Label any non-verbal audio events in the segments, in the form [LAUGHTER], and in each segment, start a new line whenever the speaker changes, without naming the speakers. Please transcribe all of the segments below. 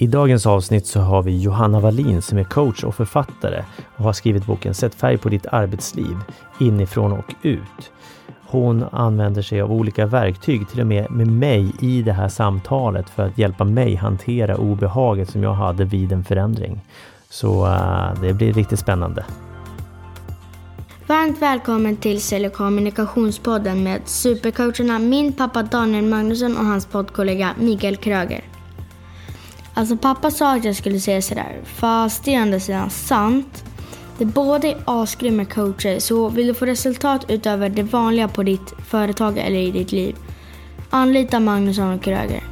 I dagens avsnitt så har vi Johanna Wallin som är coach och författare och har skrivit boken Sätt färg på ditt arbetsliv inifrån och ut. Hon använder sig av olika verktyg, till och med med mig i det här samtalet för att hjälpa mig hantera obehaget som jag hade vid en förändring. Så uh, det blir riktigt spännande.
Varmt välkommen till Sälj kommunikationspodden med supercoacherna min pappa Daniel Magnusson och hans poddkollega Mikael Kröger. Alltså pappa sa att jag skulle säga sådär, fast det är ändå sidan sant. Det båda är asgrymma coacher, så vill du få resultat utöver det vanliga på ditt företag eller i ditt liv, anlita Magnusson och Kröger.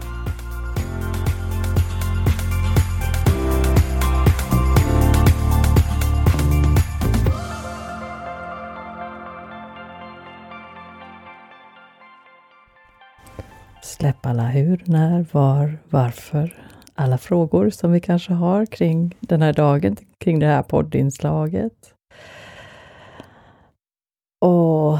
Släpp alla hur, när, var, varför. Alla frågor som vi kanske har kring den här dagen, kring det här poddinslaget. Och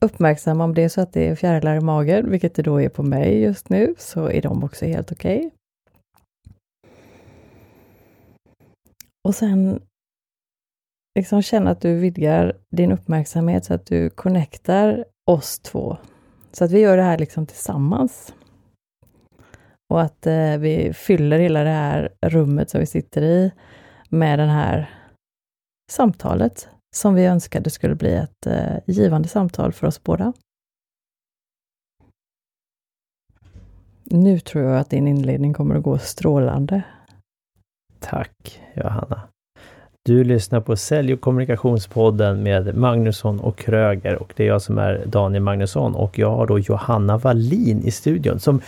uppmärksamma om det är så att det är fjärilar i magen, vilket det då är på mig just nu, så är de också helt okej. Okay. Och sen liksom känna att du vidgar din uppmärksamhet så att du connectar oss två så att vi gör det här liksom tillsammans. Och att eh, vi fyller hela det här rummet som vi sitter i med det här samtalet som vi önskade skulle bli ett eh, givande samtal för oss båda. Nu tror jag att din inledning kommer att gå strålande.
Tack Johanna. Du lyssnar på Sälj och kommunikationspodden med Magnusson och Kröger och det är jag som är Daniel Magnusson och jag har då Johanna Wallin i studion som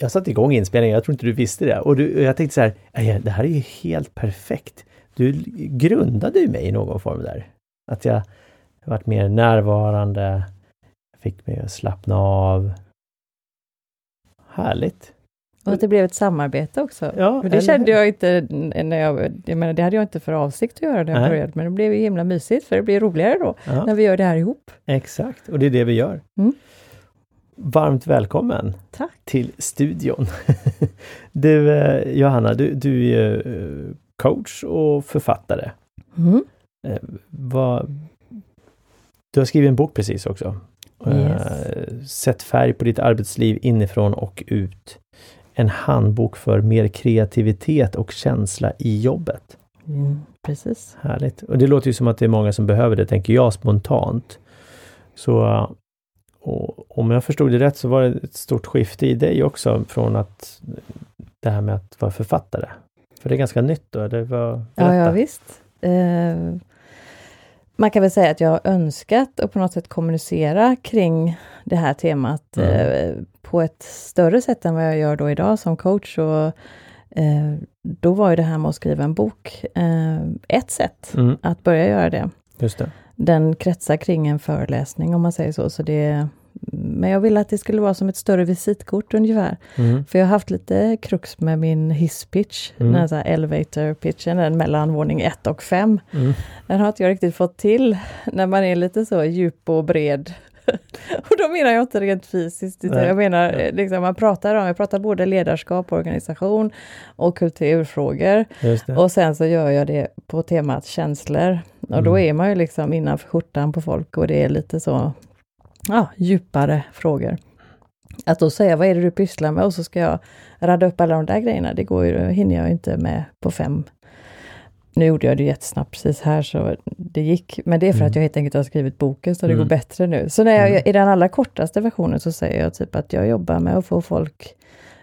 jag satte igång inspelningen, jag tror inte du visste det. Och, du, jag tänkte så här, det här är ju helt perfekt. Du grundade ju mig i någon form där. Att jag varit mer närvarande, fick mig att slappna av. Härligt!
Och att det blev ett samarbete också.
Ja,
för det kände jag inte när jag, jag menar, det hade jag inte för avsikt att göra när jag Nej. började, men det blev ju himla mysigt för det blir roligare då, ja. när vi gör det här ihop.
Exakt, och det är det vi gör. Mm. Varmt välkommen
Tack.
till studion. [LAUGHS] du eh, Johanna, du, du är eh, coach och författare. Mm. Eh, vad, du har skrivit en bok precis också. Yes. Sätt färg på ditt arbetsliv inifrån och ut en handbok för mer kreativitet och känsla i jobbet.
Mm, precis.
Härligt. Och det låter ju som att det är många som behöver det, tänker jag spontant. Så om jag förstod det rätt så var det ett stort skifte i dig också från att det här med att vara författare. För det är ganska nytt då, eller vad?
Ja, ja visst. Eh, man kan väl säga att jag har önskat att på något sätt kommunicera kring det här temat mm. eh, på ett större sätt än vad jag gör då idag som coach. Och, eh, då var ju det här med att skriva en bok eh, ett sätt mm. att börja göra det.
Just det.
Den kretsar kring en föreläsning om man säger så. så det, men jag ville att det skulle vara som ett större visitkort ungefär. Mm. För jag har haft lite krux med min hisspitch, mm. den här elevator pitchen, den mellan våning 1 och 5. Mm. Den har inte jag riktigt fått till när man är lite så djup och bred [LAUGHS] och då menar jag inte rent fysiskt, utan Nej. jag menar liksom, man pratar om, jag pratar både ledarskap, organisation och kulturfrågor. Och sen så gör jag det på temat känslor. Och mm. då är man ju liksom innanför skjortan på folk och det är lite så ja, djupare frågor. Att då säga vad är det du pysslar med och så ska jag radda upp alla de där grejerna, det går ju, hinner jag inte med på fem nu gjorde jag det jättesnabbt precis här så det gick, men det är för mm. att jag helt enkelt har skrivit boken så det mm. går bättre nu. Så när jag, mm. i den allra kortaste versionen så säger jag typ att jag jobbar med att få folk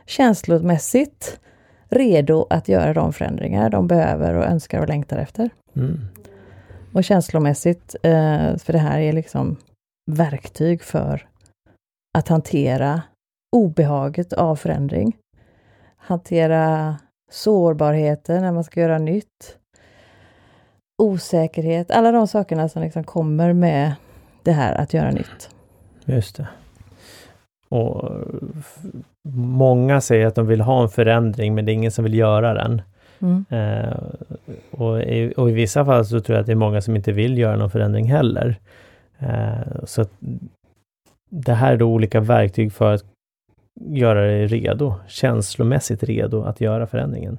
känslomässigt redo att göra de förändringar de behöver och önskar och längtar efter. Och känslomässigt, eh, för det här är liksom verktyg för att hantera obehaget av förändring. Hantera sårbarheter när man ska göra nytt osäkerhet, alla de sakerna som liksom kommer med det här att göra nytt.
Just det. Och eh, Många säger att de vill ha en förändring men det är ingen som vill göra den. Mm. Eh, och, i, och, i, vissa fall så tror jag att det är många som inte vill göra någon förändring heller. Eh, så Det här är då olika verktyg för att göra dig redo, känslomässigt redo att göra förändringen.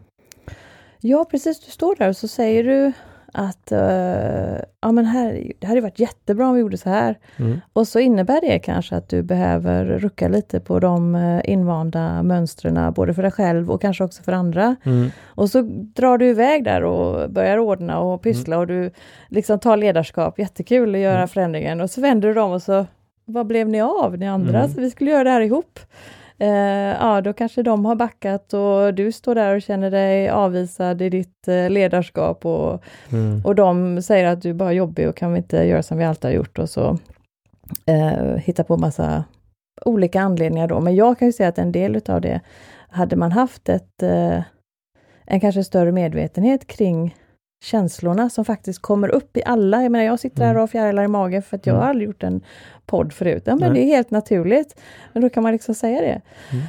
Ja, precis. Du står där och så säger du att uh, ja, men här, det hade varit jättebra om vi gjorde så här. Mm. Och så innebär det kanske att du behöver rucka lite på de uh, invanda mönstren, både för dig själv och kanske också för andra. Mm. Och så drar du iväg där och börjar ordna och pyssla mm. och du liksom tar ledarskap, jättekul att göra mm. förändringen. Och så vänder du dem och så, vad blev ni av, ni andra? Mm. Så vi skulle göra det här ihop eh, ja då kanske de har backat och du står där och känner dig avvisad i ditt eh, ledarskap och, mm. och de säger att du är bara jobbig och kan vi inte göra som vi alltid har gjort och så eh, hitta på massa olika anledningar då. Men jag kan ju säga att en del utav det, hade man haft ett, eh, en kanske större medvetenhet kring känslorna som faktiskt kommer upp i alla. Jag menar jag sitter här mm. och har fjärilar i magen för att jag mm. har aldrig gjort en podd förut. Ja, men det är helt naturligt. Men då kan man liksom säga det. Mm.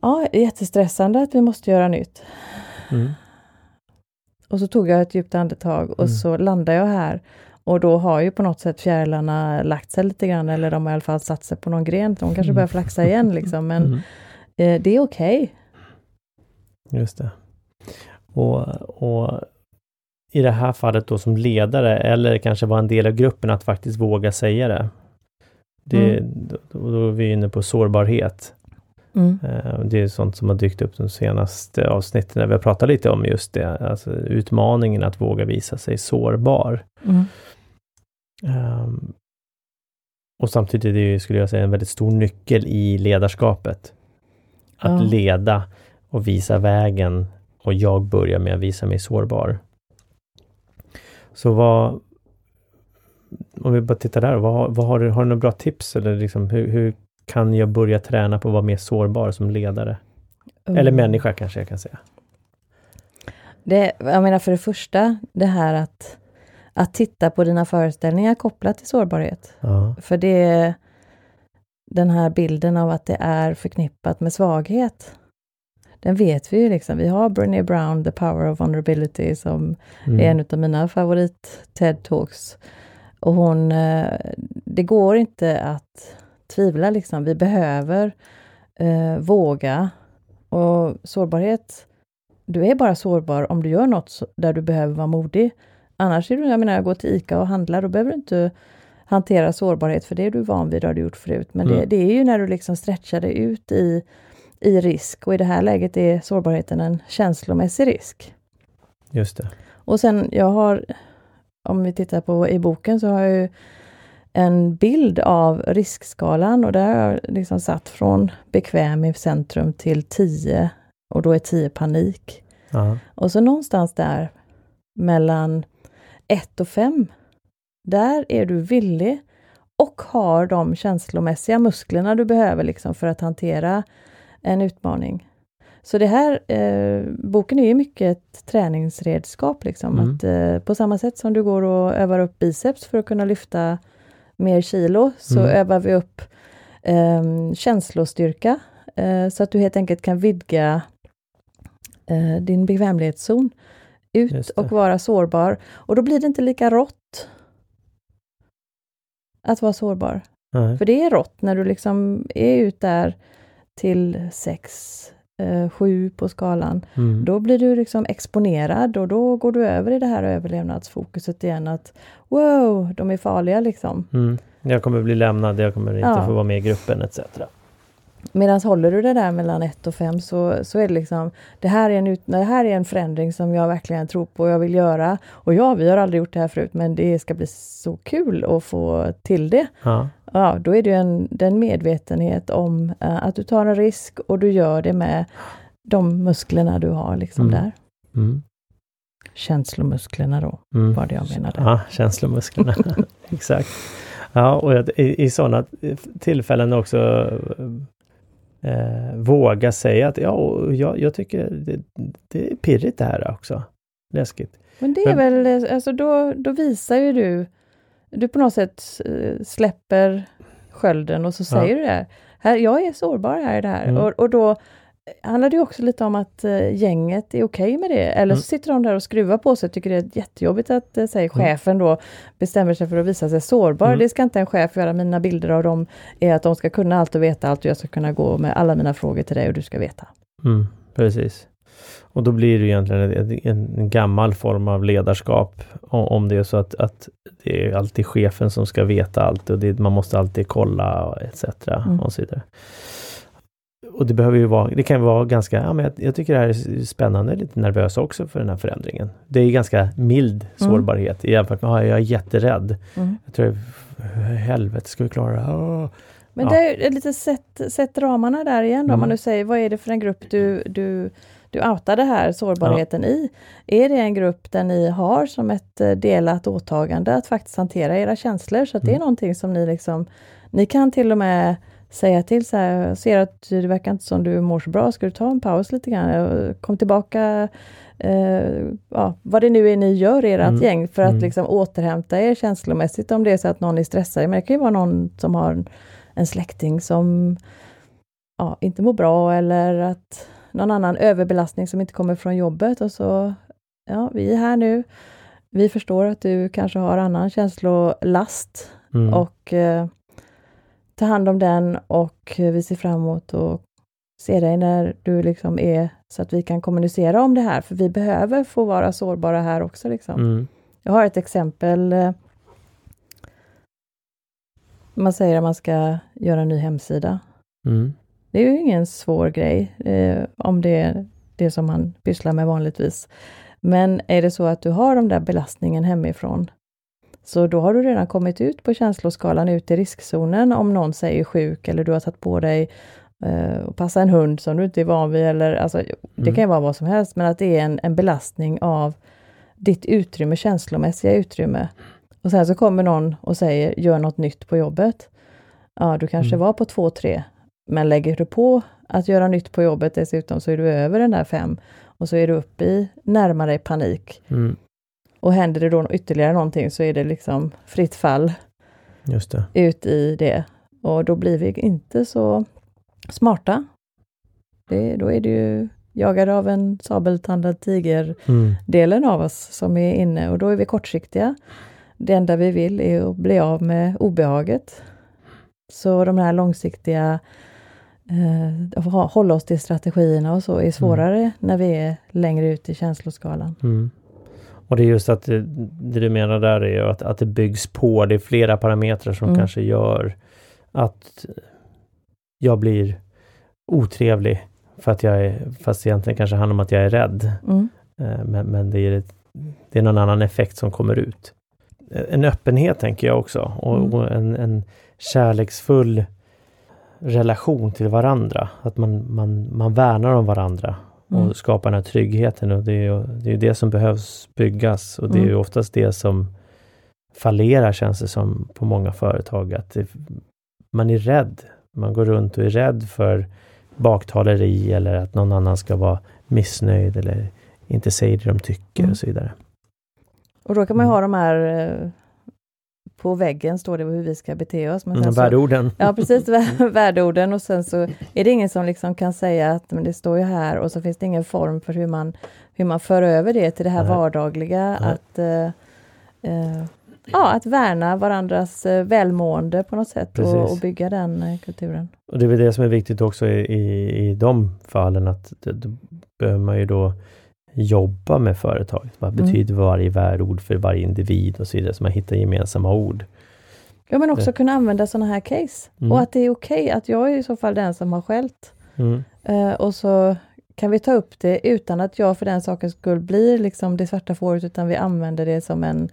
Ja, jättestressande att vi måste göra nytt. Mm. Och så tog jag ett djupt andetag och mm. så landade jag här. Och då har ju på något sätt fjärilarna lagt sig lite grann, eller de har i alla fall satt sig på någon gren. De kanske mm. börjar flaxa igen liksom, men eh, det är okej. Okay.
Just det. Och, och i det här fallet då som ledare eller kanske vara en del av gruppen att faktiskt våga säga det. det mm. då, då är vi inne på sårbarhet. Mm. Eh, det är sånt som har dykt upp de senaste avsnitten när vi har pratat lite om just det, alltså utmaningen att våga visa sig sårbar. Mm. Um, och samtidigt är det, skulle jag säga, en väldigt stor nyckel i ledarskapet. Att ja. leda och visa vägen och jag börjar med att visa mig sårbar. Så vad... Om vi bara tittar där, vad, vad har, du, har du några bra tips? Eller liksom, hur, hur kan jag börja träna på att vara mer sårbar som ledare? Mm. Eller människa kanske jag kan säga.
Det, jag menar för det första, det här att, att titta på dina föreställningar kopplat till sårbarhet. Ja. För det den här bilden av att det är förknippat med svaghet den vet vi ju liksom. Vi har Brené Brown, The Power of Vulnerability, som mm. är en av mina favorit TED-talks. Och hon, eh, det går inte att tvivla liksom. Vi behöver eh, våga. Och sårbarhet, du är bara sårbar om du gör något där du behöver vara modig. Annars är du, jag menar, jag går till ICA och handlar, då behöver du inte hantera sårbarhet, för det är du van vid, det har du gjort förut. Men mm. det, det, är ju när du liksom stretchar dig ut i i risk och i det här läget är sårbarheten en känslomässig risk.
Just det.
Och sen jag har, om vi tittar på i boken så har jag ju en bild av riskskalan och där har jag liksom satt från bekväm i centrum till 10 och då är 10 panik. Aha. Och så någonstans där mellan 1 och 5, där är du villig och har de känslomässiga musklerna du behöver liksom för att hantera en utmaning. Så det här, eh, boken är ju mycket ett träningsredskap. Liksom. Mm. Att, eh, på samma sätt som du går och övar upp biceps för att kunna lyfta mer kilo, så mm. övar vi upp eh, känslostyrka, eh, så att du helt enkelt kan vidga eh, din bekvämlighetszon ut och vara sårbar. Och då blir det inte lika rått att vara sårbar. Nej. För det är rått när du liksom är ut där till 6, eh, 7 på skalan. Mm. Då blir du liksom exponerad och då går du över i det här överlevnadsfokuset igen att wow, de är farliga liksom.
Mm. Jag kommer bli lämnad, jag kommer inte ja. få vara med i gruppen etc.
Medan håller du det där mellan 1 och 5 så, så är det liksom det här, är en ut, det här är en förändring som jag verkligen tror på och jag vill göra. Och ja, vi har aldrig gjort det här förut men det ska bli så kul att få till det. Ja ja, då är det en den medvetenhet om uh, att du tar en risk och du gör det med de musklerna du har liksom mm. där. Mm. Känslomusklerna då, mm. var det jag menade.
Ja, känslomusklerna. [LAUGHS] Exakt. Ja, och i, i sådana tillfällen också eh, våga säga att ja, jag, jag tycker det, det är pirrigt det här också. Läskigt.
Men det är Men, väl, alltså då, då visar ju du du på något sätt eh, släpper skölden och så säger ja. du det här. här. Jag är sårbar här i det här. Mm. Och, och då handlar det också lite om att uh, gänget är okej okay med det. Eller mm. så sitter de där och skruvar på sig och tycker det är jättejobbigt att, uh, säg mm. chefen då bestämmer sig för att visa sig sårbar. Mm. Det ska inte en chef göra. Mina bilder av dem är att de ska kunna allt och veta allt och jag ska kunna gå med alla mina frågor till dig och du ska veta.
Mm, precis. Och då blir det egentligen en, en, gammal form av ledarskap om det är så att, att det är alltid chefen som ska veta allt och det, man måste alltid kolla etc. Mm. och så vidare. Och det behöver ju vara, det kan vara ganska, ja men jag, jag, tycker det här är spännande, lite nervös också för den här förändringen. Det är ganska mild mm. sårbarhet mm. jämfört med, ah, jag är jätterädd. Mm. Jag tror, helvete ska vi klara det? Oh.
Men ja. det är lite sätt, sätt ramarna där igen då, mm. om man nu säger, vad är det för en grupp du, du du outade här sårbarheten ja. i. Är det en grupp där ni har som ett eh, delat åtagande att faktiskt hantera era känslor så att mm. det är mm. någonting som ni liksom, ni kan till och med säga till så här, jag ser att det verkar inte som du mår så bra, ska du ta en paus lite grann? Kom tillbaka, eh, ja, vad det nu är ni gör i ert mm. gäng för att mm. liksom återhämta er känslomässigt om det är så att någon är stressad. Men det kan ju vara någon som har en, en släkting som ja, inte mår bra eller att någon annan överbelastning som inte kommer från jobbet och så, ja, vi är här nu. Vi förstår att du kanske har annan känslolast mm. och eh, ta hand om den och vi ser fram emot att se dig när du liksom är så att vi kan kommunicera om det här, för vi behöver få vara sårbara här också. Liksom. Mm. Jag har ett exempel. Eh, man säger att man ska göra en ny hemsida. Mm. Det är ju ingen svår grej, eh, om det är det som man pysslar med vanligtvis. Men är det så att du har den där belastningen hemifrån, så då har du redan kommit ut på känsloskalan, ut i riskzonen om någon säger sjuk eller du har tagit på dig eh, och passa en hund som du inte är van vid eller alltså, mm. det kan ju vara vad som helst, men att det är en, en belastning av ditt utrymme, känslomässiga utrymme. Och sen så kommer någon och säger, gör något nytt på jobbet. Ja, du kanske mm. var på två, tre, men lägger du på att göra nytt på jobbet dessutom så är du över den där fem och så är du uppe i närmare panik. Mm. Och händer det då ytterligare någonting så är det liksom fritt fall ut i det. Och då blir vi inte så smarta. Det, då är det ju jagade av en sabeltandad tiger-delen mm. av oss som är inne och då är vi kortsiktiga. Det enda vi vill är att bli av med obehaget. Så de här långsiktiga eh, hålla oss till strategierna och så är svårare mm. när vi är längre ut i känsloskalan. Mm.
Och det är just att det, det du menar där är att, att det byggs på, det är flera parametrar som mm. kanske gör att jag blir otrevlig för att jag är, fast egentligen kanske handlar om att jag är rädd. Mm. Eh, men, men det, är ett, det är någon annan effekt som kommer ut. En öppenhet tänker jag också och, mm. och en, en kärleksfull relation till varandra. Att man, man, man värnar om varandra och mm. skapar den här tryggheten. Och det är det, är det som behövs byggas och det är mm. oftast det som fallerar känns det som på många företag. Att det, man är rädd. Man går runt och är rädd för baktaleri eller att någon annan ska vara missnöjd eller inte säger det de tycker mm. och så vidare.
Och då kan man ha de här eh, på väggen står det hur vi ska bete oss.
Men mm, värdeorden.
Ja, precis, [LAUGHS] värdeorden och sen så är det ingen som liksom kan säga att men det står ju här och så finns det ingen form för hur man, hur man för över det till det här Nej. vardagliga. Nej. Att, uh, uh, ja, att värna varandras uh, välmående på något sätt och, och, bygga den kulturen.
Och Det är väl det som är viktigt också i, i, i de fallen att då behöver man ju då jobba med företaget. Vad mm. betyder varje värdeord för varje individ och så vidare, så man hittar gemensamma ord.
Ja, men också det. kunna använda sådana här case. Mm. Och att det är okej okay, att jag är i så fall den som har skällt. Mm. Uh, och så kan vi ta upp det utan att jag för den sakens skull blir liksom det svarta fåret, utan vi använder det som en...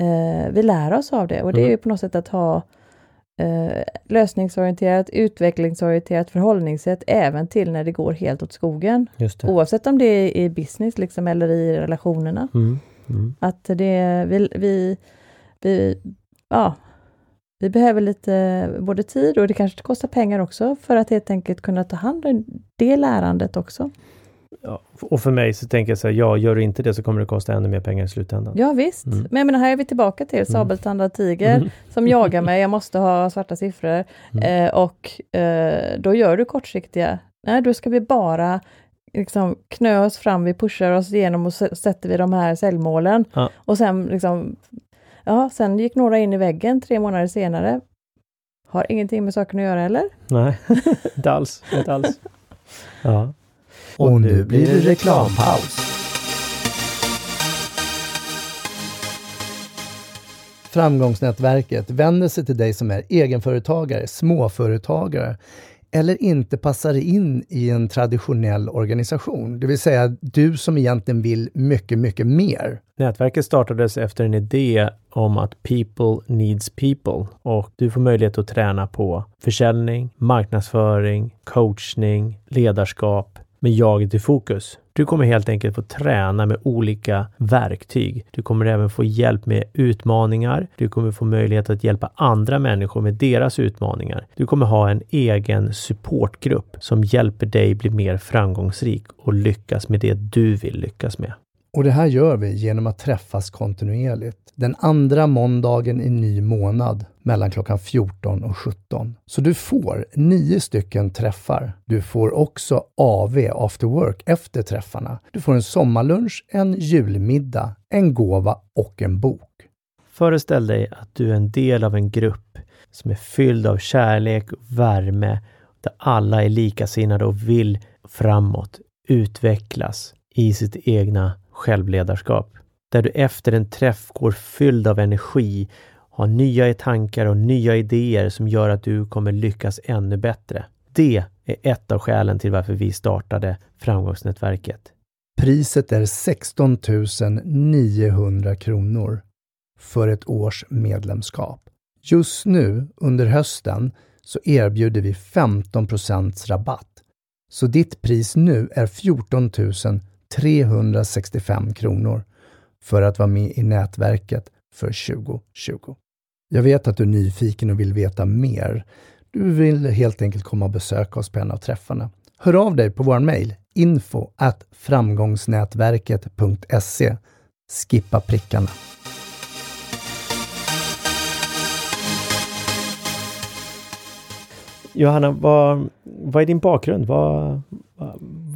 Uh, vi lär oss av det och det är mm. ju på något sätt att ha eh, lösningsorienterat, utvecklingsorienterat förhållningssätt även till när det går helt åt skogen. Oavsett om det är i business liksom, eller i relationerna. Mm. Mm. Att det, vi, vi, vi, ja, vi behöver lite både tid och det kanske kostar pengar också för att helt enkelt kunna ta hand om det lärandet också.
Ja, och för mig så tänker jag så här, ja, gör du inte det så kommer det kosta ännu mer pengar i slutändan.
Ja visst, mm. men jag menar, här är vi tillbaka till mm. sabeltandad tiger mm. som jagar mig, jag måste ha svarta siffror mm. eh, och eh, då gör du kortsiktiga nej då ska vi bara liksom knö oss fram, vi pushar oss igenom och sätter vi de här säljmålen. Ja. Och sen liksom, ja, sen gick några in i väggen tre månader senare. Har ingenting med saken att göra eller?
Nej, [LAUGHS] inte alls. Inte alls. Ja.
Och nu blir det reklampaus. Framgångsnätverket vänder sig till dig som är egenföretagare, småföretagare eller inte passar in i en traditionell organisation. Det vill säga du som egentligen vill mycket, mycket mer.
Nätverket startades efter en idé om att people needs people och du får möjlighet att träna på försäljning, marknadsföring, coachning, ledarskap med jaget i fokus. Du kommer helt enkelt få träna med olika verktyg. Du kommer även få hjälp med utmaningar. Du kommer få möjlighet att hjälpa andra människor med deras utmaningar. Du kommer ha en egen supportgrupp som hjälper dig bli mer framgångsrik och lyckas med det du vill lyckas med.
Och det här gör vi genom att träffas kontinuerligt. Den andra måndagen i ny månad mellan klockan 14 och 17. Så du får nio stycken träffar. Du får också AV, after work, efter träffarna. Du får en sommarlunch, en julmiddag, en gåva och en bok.
Föreställ dig att du är en del av en grupp som är fylld av kärlek och värme, där alla är likasinnade och vill framåt, utvecklas i sitt egna självledarskap. Där du efter en träff går fylld av energi, har nya tankar och nya idéer som gör att du kommer lyckas ännu bättre. Det är ett av skälen till varför vi startade Framgångsnätverket.
Priset är 16 900 kronor för ett års medlemskap. Just nu under hösten så erbjuder vi 15% rabatt. Så ditt pris nu är 14 365 kronor för att vara med i nätverket för 2020. Jag vet att du är nyfiken och vill veta mer. Du vill helt enkelt komma och besöka oss på en av träffarna. Hör av dig på vår mejl info at framgångsnätverket.se. Skippa prickarna.
Johanna, vad, vad är din bakgrund? Vad,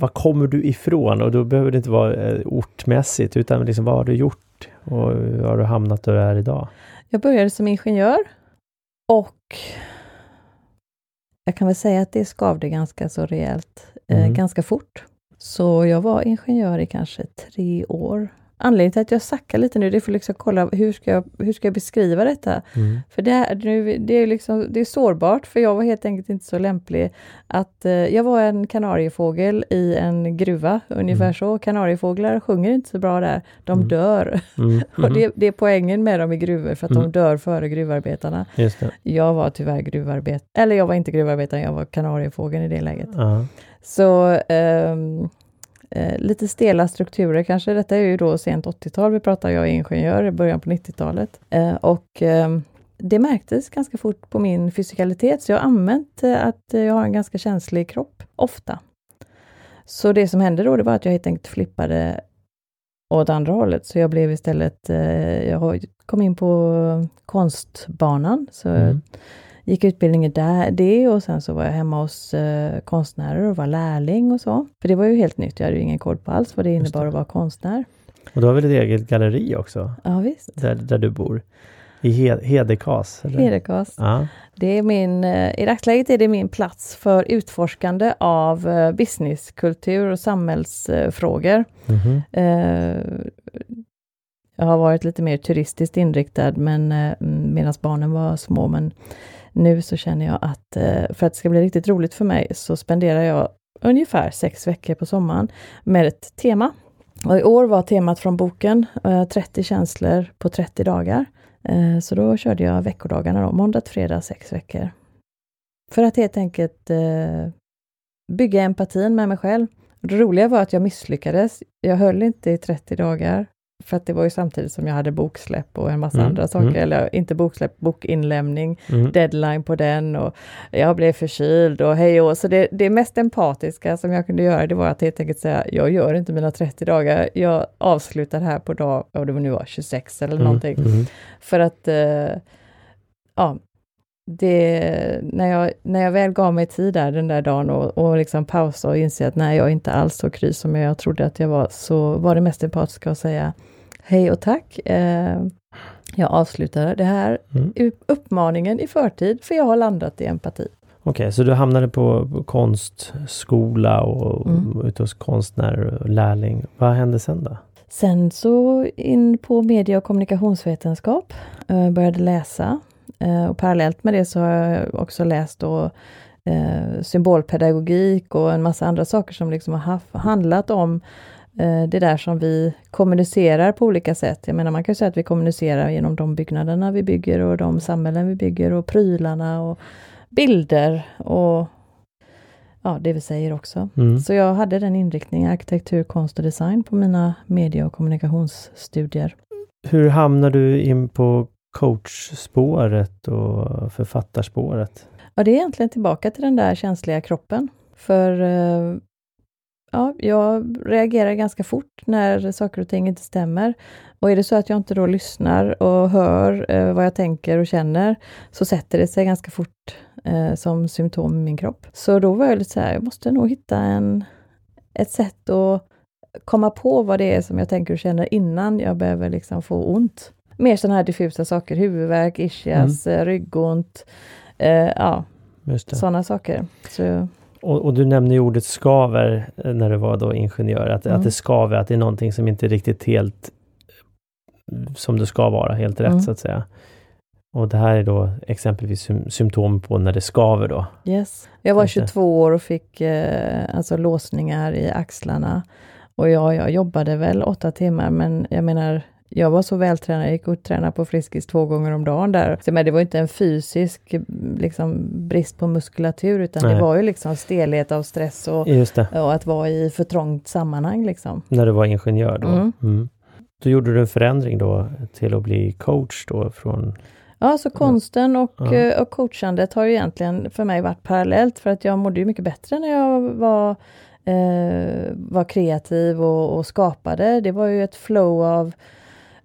vad kommer du ifrån? Och då behöver det inte vara eh, ortmässigt, utan liksom, vad har du gjort och hur har du hamnat där du är idag?
Jag började som ingenjör och jag kan väl säga att det skavde ganska så rejält, eh, mm. eh, ganska fort. Så jag var ingenjör i kanske tre år Anledningen till att jag sackar lite nu, det är för att liksom kolla hur ska jag, hur ska jag beskriva detta? Mm. För det, är, det, är liksom, det är sårbart, för jag var helt enkelt inte så lämplig. att eh, Jag var en kanariefågel i en gruva, ungefär mm. så. Kanariefåglar sjunger inte så bra där, de mm. dör. Mm. [LAUGHS] och det, det, är poängen med dem i gruvor, för att de mm. dör före gruvarbetarna. Jag var tyvärr gruvarbetare, eller jag var inte gruvarbetare, jag var kanariefågeln i det läget. Så um, eh, lite stela strukturer kanske. Detta är ju då sent 80-tal, vi pratar, jag är ingenjör, i början på 90-talet. Eh, och eh, det märktes ganska fort på min fysikalitet, så jag har använt eh, att jag har en ganska känslig kropp, ofta. Så det som hände då, det var att jag helt enkelt flippade åt andra hållet, så jag blev istället, eh, jag kom in på konstbanan, så mm gick utbildningen där, det och sen så var jag hemma hos eh, konstnärer och var lärling och så. För det var ju helt nytt, jag hade ju ingen koll på alls vad det innebar det. att vara konstnär.
Och du har väl ett eget galleri också?
Ja, visst.
Där, där du bor? I He Hedekas?
Eller? Hedekas. Ja. Det är min, eh, I dagsläget är det min plats för utforskande av eh, businesskultur och samhällsfrågor. Mm -hmm. Jag har varit lite mer turistiskt inriktad men medan barnen var små. Men nu så känner jag att eh, för att det ska bli riktigt roligt för mig så spenderar jag ungefär sex veckor på sommaren med ett tema. Och I år var temat från boken eh, 30 känslor på 30 dagar. Eh, så då körde jag veckodagarna då, måndag till fredag, sex veckor. För att helt enkelt bygga empatin med mig själv. Det roliga var att jag misslyckades. Jag höll inte i 30 dagar för att det var ju samtidigt som jag hade boksläpp och en massa mm. andra saker, mm. eller inte boksläpp, bokinlämning, mm. deadline på den och jag blev förkyld och hej och Så det, det mest empatiska som jag kunde göra, det var att helt enkelt säga, jag gör inte mina 30 dagar, jag avslutar här på dag, och det nu var 26 eller mm. någonting. Mm. För att, eh, ja, det, när, jag, när jag väl gav mig tid där den där dagen och, och liksom pausa och inse att nej, jag är inte alls så kry som jag trodde att jag var, så var det mest empatiska att säga hej och tack. Eh, jag avslutade det här mm. uppmaningen i förtid, för jag har landat i empati.
Okej, okay, så du hamnade på konstskola och mm. ute hos konstnär och lärling. Vad hände sen då?
Sen så in på media och kommunikationsvetenskap, eh, började läsa. Eh, och parallellt med det så har jag också läst då, eh, symbolpedagogik och en massa andra saker som liksom har haft, handlat om det där som vi kommunicerar på olika sätt. Jag menar man kan säga att vi kommunicerar genom de byggnaderna vi bygger och de samhällen vi bygger och prylarna och bilder och ja, det vi säger också. Mm. Så jag hade den inriktningen, arkitektur, konst och design på mina media och kommunikationsstudier.
Hur hamnar du in på coachspåret och författarspåret?
Ja, det är egentligen tillbaka till den där känsliga kroppen. För eh, ja, jag reagerar ganska fort när saker och ting inte stämmer. Och är det så att jag inte då lyssnar och hör eh, vad jag tänker och känner, så sätter det sig ganska fort eh, som symptom i min kropp. Så då var jag lite så här, jag måste nog hitta en, ett sätt att komma på vad det är som jag tänker och känner innan jag behöver liksom få ont. Mer sådana här diffusa saker, huvudvärk, ischias, mm. Eh, ryggont, eh, ja, sådana saker. Så,
och, och, du nämner ju ordet skaver eh, när du var då ingenjör, att, mm. att det skaver, att det är någonting som inte riktigt helt som det ska vara, helt rätt mm. så att säga. Och det här är då exempelvis symptom på när det skaver då?
Yes. Jag var 22 år och fick eh, alltså låsningar i axlarna. Och ja, jag jobbade väl åtta timmar, men jag menar, jag var så vältränad, jag gick och tränade på Friskis två gånger om dagen där. Så, men det var inte en fysisk liksom, brist på muskulatur, utan Nej. det var ju liksom stelhet av stress och, och att vara i för trångt sammanhang. Liksom.
När du var ingenjör då? Mm. Mm. Då gjorde du en förändring då till att bli coach då från
Ja, så konsten och, ja. Eh, och coachandet har ju egentligen för mig varit parallellt, för att jag mådde ju mycket bättre när jag var, eh, var kreativ och, och, skapade. Det var ju ett flow av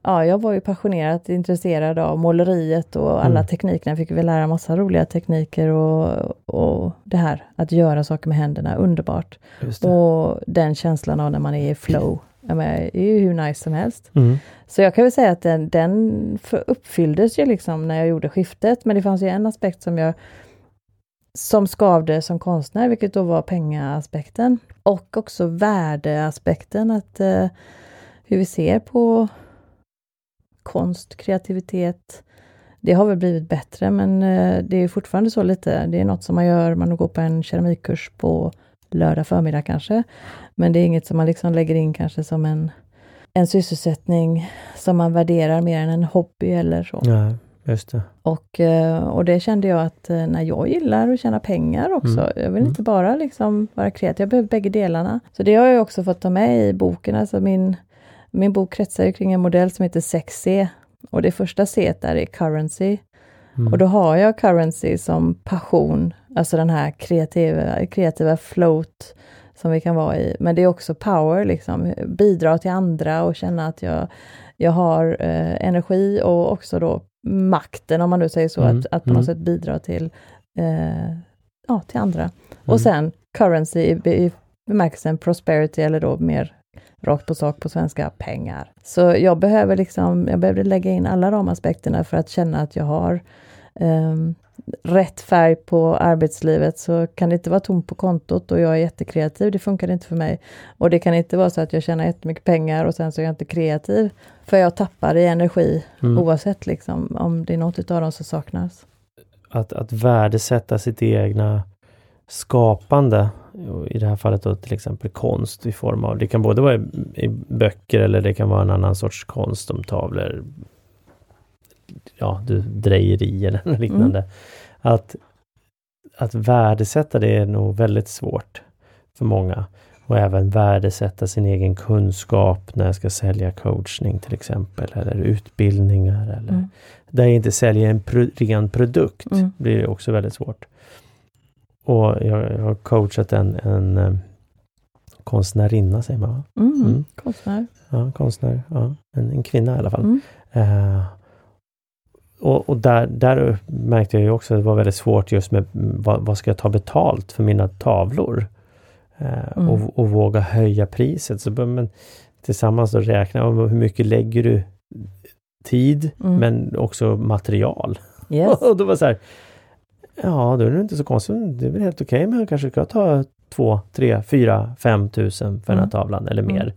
Ja, jag var ju passionerat intresserad av måleriet och alla mm. teknikerna. Jag fick väl lära massa roliga tekniker och, och det här att göra saker med händerna, underbart. Och den känslan av när man är i flow ja, men, är ju hur nice som helst. Mm. Så jag kan väl säga att den, den uppfylldes ju liksom när jag gjorde skiftet, men det fanns ju en aspekt som jag som skavde som konstnär, vilket då var pengaaspekten. Och också värdeaspekten, att eh, hur vi ser på konst, kreativitet. Det har väl blivit bättre, men eh, det är fortfarande så lite. Det är något som man gör, man går på en keramikkurs på lördag förmiddag kanske. Men det är inget som man liksom lägger in kanske som en, en sysselsättning som man värderar mer än en hobby eller så.
Ja, just det.
Och, eh, och det kände jag att eh, när jag gillar att tjäna pengar också. Mm. Jag vill mm. inte bara liksom vara kreativ, jag behöver bägge delarna. Så det har jag också fått ta med i boken. Alltså min, min bok kretsar kring en modell som heter 6C. Och det första C där är currency. Mm. Och då har jag currency som passion, alltså den här kreativa, kreativa float som vi kan vara i. Men det är också power, liksom bidra till andra och känna att jag, jag har eh, energi och också då makten, om man nu säger så, mm. att, att på något mm. sätt bidra till, eh, ja, till andra. Och mm. sen currency i, i bemärkelsen prosperity, eller då mer rakt på sak på svenska, pengar. Så jag behöver liksom, jag behöver lägga in alla de aspekterna för att känna att jag har um, rätt färg på arbetslivet så kan det inte vara tomt på kontot och jag är jättekreativ, det funkar inte för mig. Och det kan inte vara så att jag tjänar jättemycket pengar och sen så är jag inte kreativ. För jag tappar i energi mm. oavsett liksom, om det är något av dem som saknas.
Att, att värdesätta sitt egna skapande, i det här fallet då till exempel konst i form av, det kan både vara i, i böcker eller det kan vara en annan sorts konst som tavlor, ja, du, drejeri eller något [LAUGHS] liknande. Mm. Att, att värdesätta det är nog väldigt svårt för många. Och även värdesätta sin egen kunskap när jag ska sälja coachning till exempel, eller utbildningar. Eller mm. Där jag inte säljer en pro ren produkt, mm. blir det också väldigt svårt. Och jag, har coachat en, en um, konstnärinna, säger man?
Mm. Mm. Konstnär.
Ja, konstnär. Ja. En, en kvinna i alla fall. Uh, och, och där, där märkte jag ju också att det var väldigt svårt just med vad, vad ska jag ta betalt för mina tavlor? Eh, mm. och, och, våga höja priset. Så man tillsammans då räkna hur mycket lägger du tid mm. men också material. Yes. [LAUGHS] och då var så här, ja då är det inte så konstigt, det är väl helt okej okay, men jag kanske ska ta två, tre, fyra, fem tusen för den här mm. tavlan eller mer. Mm.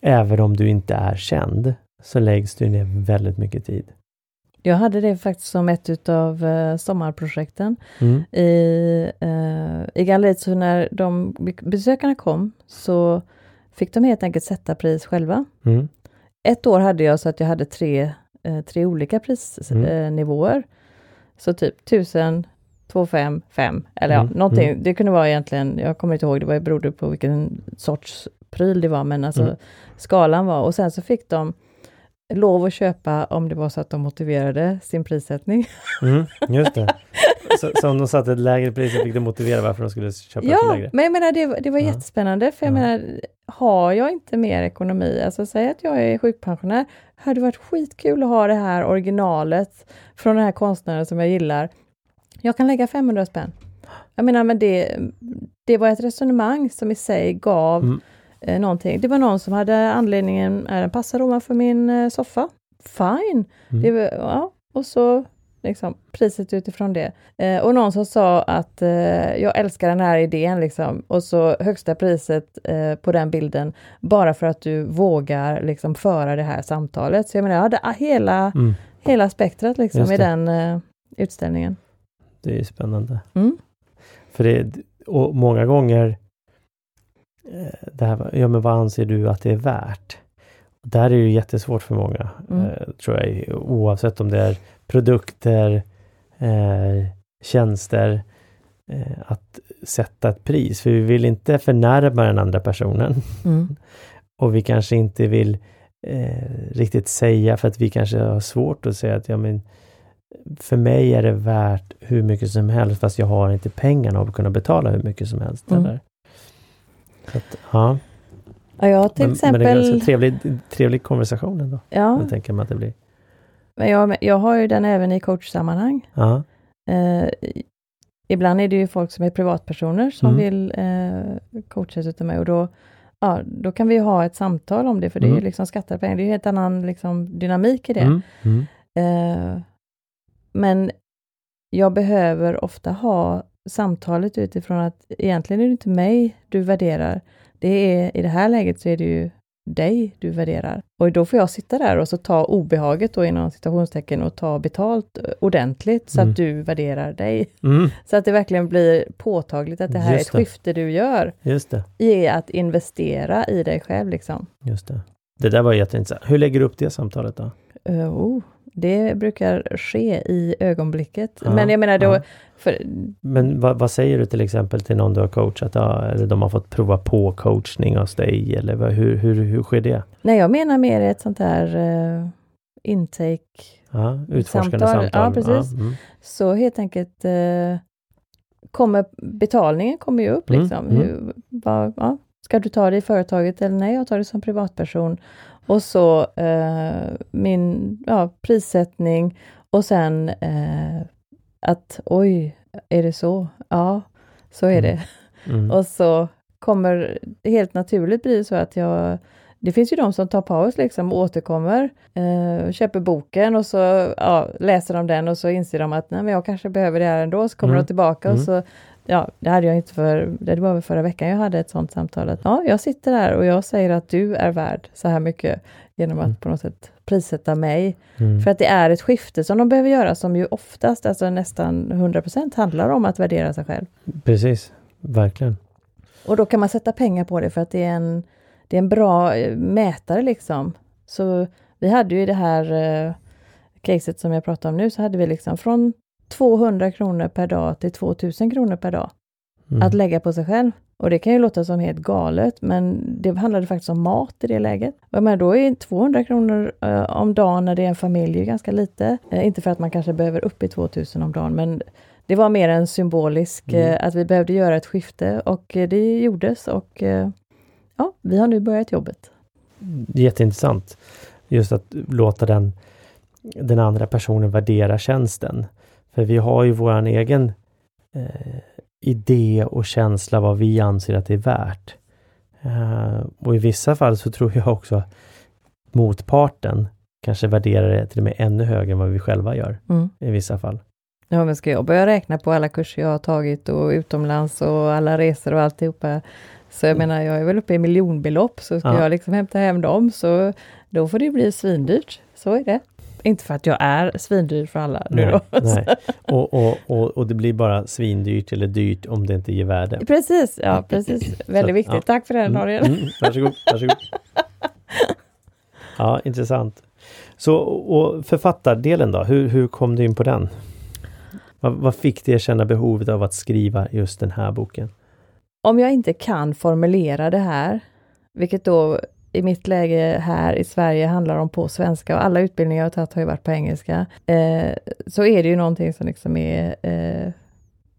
Även om du inte är känd så läggs du ner väldigt mycket tid.
Jag hade det faktiskt som ett utav uh, sommarprojekten mm. i, uh, i galleriet. Så när de besökarna kom så fick de helt enkelt sätta pris själva. Mm. Ett år hade jag så att jag hade tre, uh, tre olika prisnivåer. Mm. Så typ 1000, 2, 5, 5 eller mm. ja, någonting. Mm. Det kunde vara egentligen, jag kommer inte ihåg, det var berodde på vilken sorts pryl det var, men alltså mm. skalan var och sen så fick de lov att köpa om det var så att de motiverade sin prissättning.
Mm, just det. [LAUGHS] Så, så om de satte ett lägre pris så fick de motivera varför de skulle köpa
ja,
lägre?
Ja, men jag menar det, det var ja. jättespännande för jag ja. menar, har jag inte mer ekonomi, alltså säg att jag är sjukpensionär, hade varit skitkul att ha det här originalet från den här konstnären som jag gillar. Jag kan lägga 500 spänn. Jag menar, men det, det var ett resonemang som i sig gav mm eh, någonting. Det var någon som hade anledningen, är den passar för min eh, soffa? Fine! Mm. Det ja, och så liksom, priset utifrån det. Eh, och någon som sa att eh, jag älskar den här idén liksom, och så högsta priset eh, på den bilden bara för att du vågar liksom föra det här samtalet. Så jag menar, jag hade hela, mm. hela spektrat liksom i den eh, utställningen.
Det är spännande. Mm. För det, och många gånger Eh, det här, ja men vad anser du att det är värt? Där är det ju jättesvårt för många, mm. eh, tror jag, oavsett om det är produkter, eh, tjänster, eh, att sätta ett pris. För vi vill inte förnärma den andra personen. Mm. [LAUGHS] Och vi kanske inte vill eh, riktigt säga, för att vi kanske har svårt att säga att ja men för mig är det värt hur mycket som helst fast jag har inte pengarna att kunna betala hur mycket som helst. Mm. Eller? Att, ja.
Ja, till
men,
exempel...
Men det är ganska trevlig, trevlig konversation ändå. Ja. Jag tänker mig att det blir.
Men jag, jag har ju den även i coachsammanhang. Ja. Eh, ibland är det ju folk som är privatpersoner som mm. vill eh, coachas utav mig och då, ja, då kan vi ha ett samtal om det, för det mm. är ju liksom skattade pengar. Det är ju helt annan liksom, dynamik i det. Mm. mm. Eh, men jag behöver ofta ha samtalet utifrån att egentligen är det inte mig du värderar. Det är, I det här läget så är det ju dig du värderar. Och då får jag sitta där och så ta obehaget då inom citationstecken och ta betalt ordentligt så mm. att du värderar dig. Mm. [LAUGHS] Så att det verkligen blir påtagligt att det här Just är ett skifte du gör.
Just det.
I att investera i dig själv liksom.
Just det. Det där var jätteintressant. Hur lägger du upp det samtalet då?
Uh, oh, det brukar ske i ögonblicket. Ja, men jag menar då... Ja. För...
Men vad, vad, säger du till exempel till någon du har coachat? Ja, eller de har fått prova på coachning hos dig? Eller vad, hur, hur, hur sker det?
Nej, jag menar mer ett sånt här uh, intake...
Ja, utforskande samtal.
samtal. Ja, precis. Mm. Så helt enkelt uh, kommer betalningen kommer ju upp mm, liksom. Mm. Hur, vad, ja, ska du ta det i företaget eller nej, jag tar det som privatperson. Och så eh, min ja, prissättning och sen eh, att oj, är det så? Ja, så är det. Mm. mm. och så kommer helt naturligt bli så att jag det finns ju de som tar paus liksom och återkommer, eh, köper boken och så ja, läser de den och så inser de att nej, men jag kanske behöver det här ändå, så kommer mm. de tillbaka mm. och så ja, det hade jag inte för, det var väl förra veckan jag hade ett sånt samtal. Att, ja, jag sitter där och jag säger att du är värd så här mycket genom att mm. på något sätt prissätta mig. Mm. För att det är ett skifte som de behöver göra som ju oftast, alltså nästan 100% handlar om att värdera sig själv.
Precis, verkligen.
Och då kan man sätta pengar på det för att det är en, det är en bra eh, mätare liksom. Så vi hade ju det här eh, caset som jag pratar om nu, så hade vi liksom från 200 kronor per dag till 2000 kronor per dag mm. att lägga på sig själv. Och det kan ju låta som helt galet, men det handlade faktiskt om mat i det läget. Men då är 200 kronor eh, om dagen när det är en familj ganska lite. Eh, inte för att man kanske behöver upp i 2000 om dagen, men det var mer en symbolisk, mm. eh, att vi behövde göra ett skifte och eh, det gjordes och eh, ja, vi har nu börjat jobbet.
Jätteintressant. Just att låta den den andra personen värderar tjänsten. För vi har ju våran egen eh, idé och känsla vad vi anser att det är värt. Uh, och i vissa fall så tror jag också motparten kanske värderar det till och med ännu högre än vad vi själva gör mm. i vissa fall.
Ja, men ska jag börja räkna på alla kurser jag har tagit och utomlands och alla resor och alltihopa. Så jag mm. menar, jag är väl uppe i miljonbelopp, så ska ja. jag liksom hämta hem dem, så då får det bli svindyrt. Så är det. Inte för att jag är svindyr för alla nu nej,
då. Nej. [LAUGHS] Och, och, och, och, det blir bara svindyrt eller dyrt om det inte ger värde.
Precis, ja precis. Väldigt så, viktigt. Ja. Tack för det mm, Daniel. Mm,
varsågod, varsågod. Ja, intressant. Så och författardelen då, hur, hur kom du in på den? Vad, vad fick dig att känna behovet av att skriva just den här boken?
Om jag inte kan formulera det här, vilket då i mitt läge här i Sverige handlar om på svenska och alla utbildningar jag har tagit har ju varit på engelska, eh, så är det ju någonting som liksom är eh,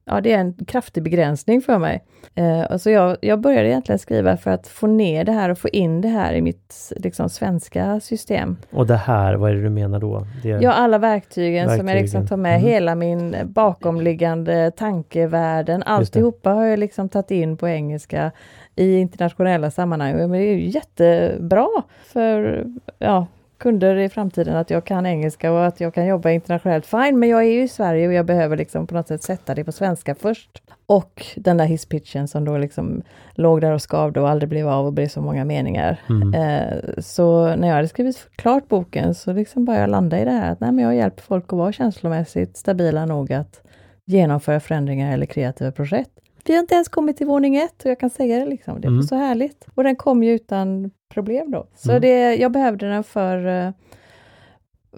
ja, det är en kraftig begränsning för mig. Eh, alltså jag, jag började egentligen skriva för att få ner det här och få in det här i mitt liksom, svenska system.
Och det här, vad är det du menar då? Det
Ja, alla verktygen, verktygen. som jag liksom tar med, mm. hela min bakomliggande tankevärlden, alltihopa har jag liksom tagit in på engelska i internationella sammanhang. Men det är ju jättebra för ja, kunder i framtiden att jag kan engelska och att jag kan jobba internationellt. Fine, men jag är ju i Sverige och jag behöver liksom på något sätt sätta det på svenska först. Och den där hisspitchen som då liksom låg där och skavde och aldrig blev av och blev så många meningar. Mm. Eh, så när jag hade skrivit klart boken så liksom började jag landa i det här att nej, men jag hjälper folk att vara känslomässigt stabila nog att genomföra förändringar eller kreativa projekt. Vi har inte ens kommit till våning ett och jag kan säga det liksom. Det är mm. så härligt. Och den kom ju utan problem då. Så mm. det, jag behövde den för, eh,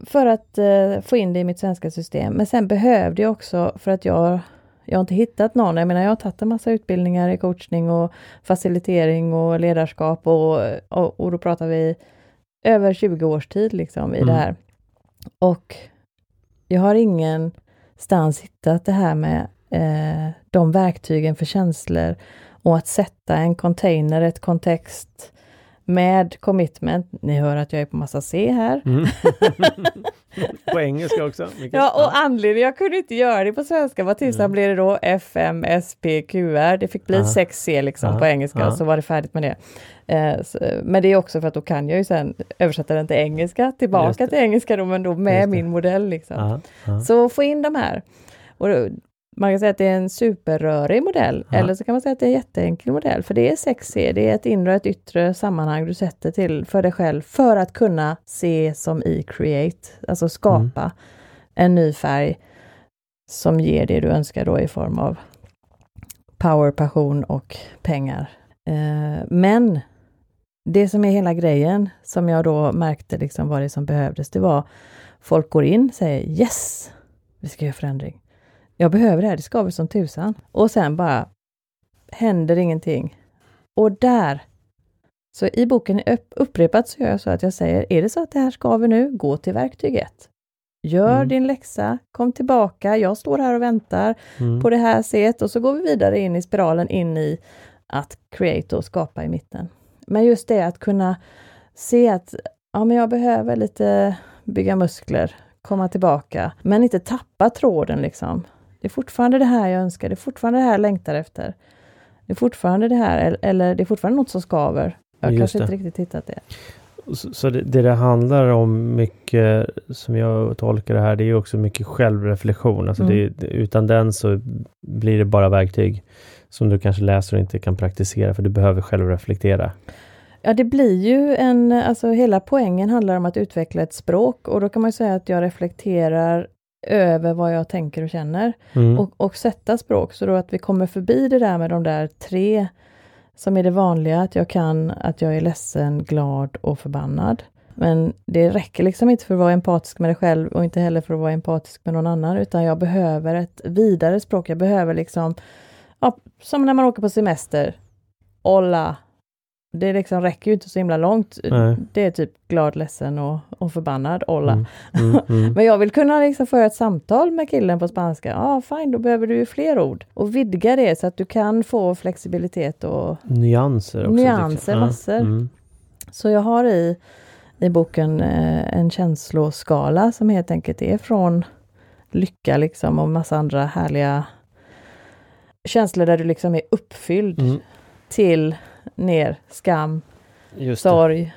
för att uh, få in det i mitt svenska system. Men sen behövde jag också för att jag jag har inte hittat någon. Jag menar, jag har tagit en massa utbildningar i coachning och facilitering och ledarskap och, och, och då pratar vi över 20 års tid liksom i mm. det här. Och jag har ingenstans hittat det här med eh, de verktygen för känslor och att sätta en container, ett kontext med commitment. Ni hör att jag är på massa C här. Mm. [LAUGHS]
på engelska också.
Mycket. Ja, och anledningen, jag kunde inte göra det på svenska, vad tusan mm. blev det då? FMSPQR, det fick bli 6C liksom Aha. på engelska, Aha. så var det färdigt med det. Eh, så, men det är också för att då kan jag ju sen översätta den till engelska, tillbaka till engelska då, men då med min modell. Liksom. Så få in de här. Och man kan säga att det är en superrörig modell, ja. eller så kan man säga att det är en jätteenkel modell, för det är 6C, det är ett inre och ett yttre sammanhang du sätter till för dig själv för att kunna se som i Create, alltså skapa mm. en ny färg som ger det du önskar då i form av power, passion och pengar. Eh, men det som är hela grejen, som jag då märkte liksom var det som behövdes, det var folk går in och säger yes, vi ska göra förändring. Jag behöver det här, det skaver som tusan. Och sen bara händer ingenting. Och där, så i boken upprepat så gör jag så att jag säger, är det så att det här skaver nu, gå till verktyg 1. Gör mm. din läxa, kom tillbaka, jag står här och väntar mm. på det här set och så går vi vidare in i spiralen in i att create och skapa i mitten. Men just det att kunna se att ja, men jag behöver lite bygga muskler, komma tillbaka, men inte tappa tråden liksom. Det är fortfarande det här jag önskar, det är fortfarande det här jag längtar efter. Det är fortfarande det här, eller det är fortfarande något som skaver. Jag har kanske inte riktigt hittat det.
Så, så det, det, det handlar om mycket, som jag tolkar det här, det är också mycket självreflektion. Alltså mm. det, utan den så blir det bara verktyg som du kanske läser och inte kan praktisera, för du behöver själv reflektera.
Ja, det blir ju en, alltså hela poängen handlar om att utveckla ett språk och då kan man säga att jag reflekterar över vad jag tänker och känner mm. och, och sätta språk så då att vi kommer förbi det där med de där tre som är det vanliga, att jag kan, att jag är ledsen, glad och förbannad. Men det räcker liksom inte för att vara empatisk med dig själv och inte heller för att vara empatisk med någon annan, utan jag behöver ett vidare språk. Jag behöver liksom, ja, som när man åker på semester. Olla, det liksom räcker ju inte så himla långt. Nej. Det är typ glad, ledsen och, och förbannad, olla. Mm, [LAUGHS] mm, mm. Men jag vill kunna liksom föra ett samtal med killen på spanska. Ja, ah, fine, då behöver du ju fler ord. Och vidga det så att du kan få flexibilitet och
nyanser. Också,
nyanser, massor. Mm. Så jag har i i boken eh, en känsloskala som helt enkelt är från lycka liksom och massa andra härliga känslor där du liksom är uppfylld
Mm.
till ner skam,
Just det.
sorg,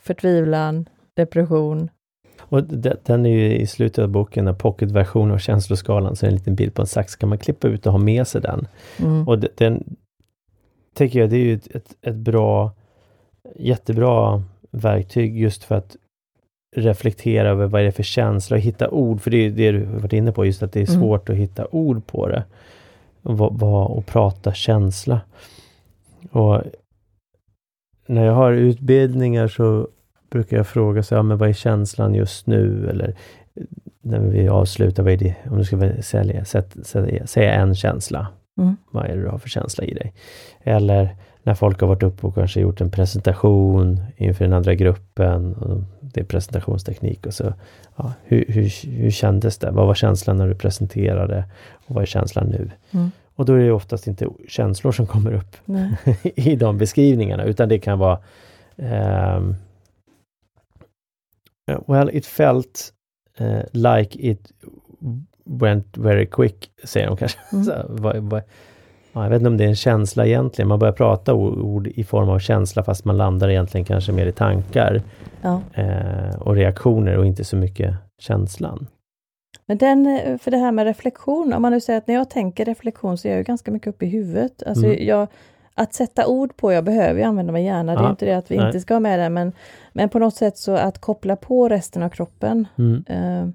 förtvivlan, depression.
Och de- den är ju i slutet av boken, en pocketversion av känsloskalan, så är det en liten bild på en sax. Kan man klippa ut och ha med sig den?
Mm.
Och de- den tycker jag, det är ju ett, ett, ett bra, jättebra verktyg just för att reflektera över vad är det för känsla och hitta ord, för det är det du varit inne på, just att det är
Mm.
svårt att hitta ord på det. Och, och prata känsla. Och när jag har utbildningar så brukar jag fråga så, ja, men vad är känslan just nu? Eller när vi avslutar, vad är det, om du ska sälja, säga, en känsla.
Mm.
Vad är det du har för känsla i dig? Eller när folk har varit uppe och kanske gjort en presentation inför den andra gruppen. Och det är presentationsteknik och så. Ja, hur, hur, hur kändes det? Vad var känslan när du presenterade? Och vad är känslan nu?
Mm.
Och då är det oftast inte känslor som kommer upp [LAUGHS] i de beskrivningarna, utan det kan vara ehm, Well, it felt eh, like it went very quick, säger de kanske.
Mm. [LAUGHS]
Så, vad, vad, ja, jag vet inte om det är en känsla egentligen. Man börjar prata ord, ord i form av känsla fast man landar egentligen kanske mer i tankar
Ja.
eh, och reaktioner och inte så mycket känslan.
Men den, eh, för det här med reflektion, om man nu säger att när jag tänker reflektion så är jag ju ganska mycket uppe i huvudet. Alltså
Mm.
jag, att sätta ord på, jag behöver ju använda mig gärna, det är
Ja,
inte det att vi
nej.
inte ska ha med det, men, men på något sätt så att koppla på resten av kroppen.
Mm.
Eh,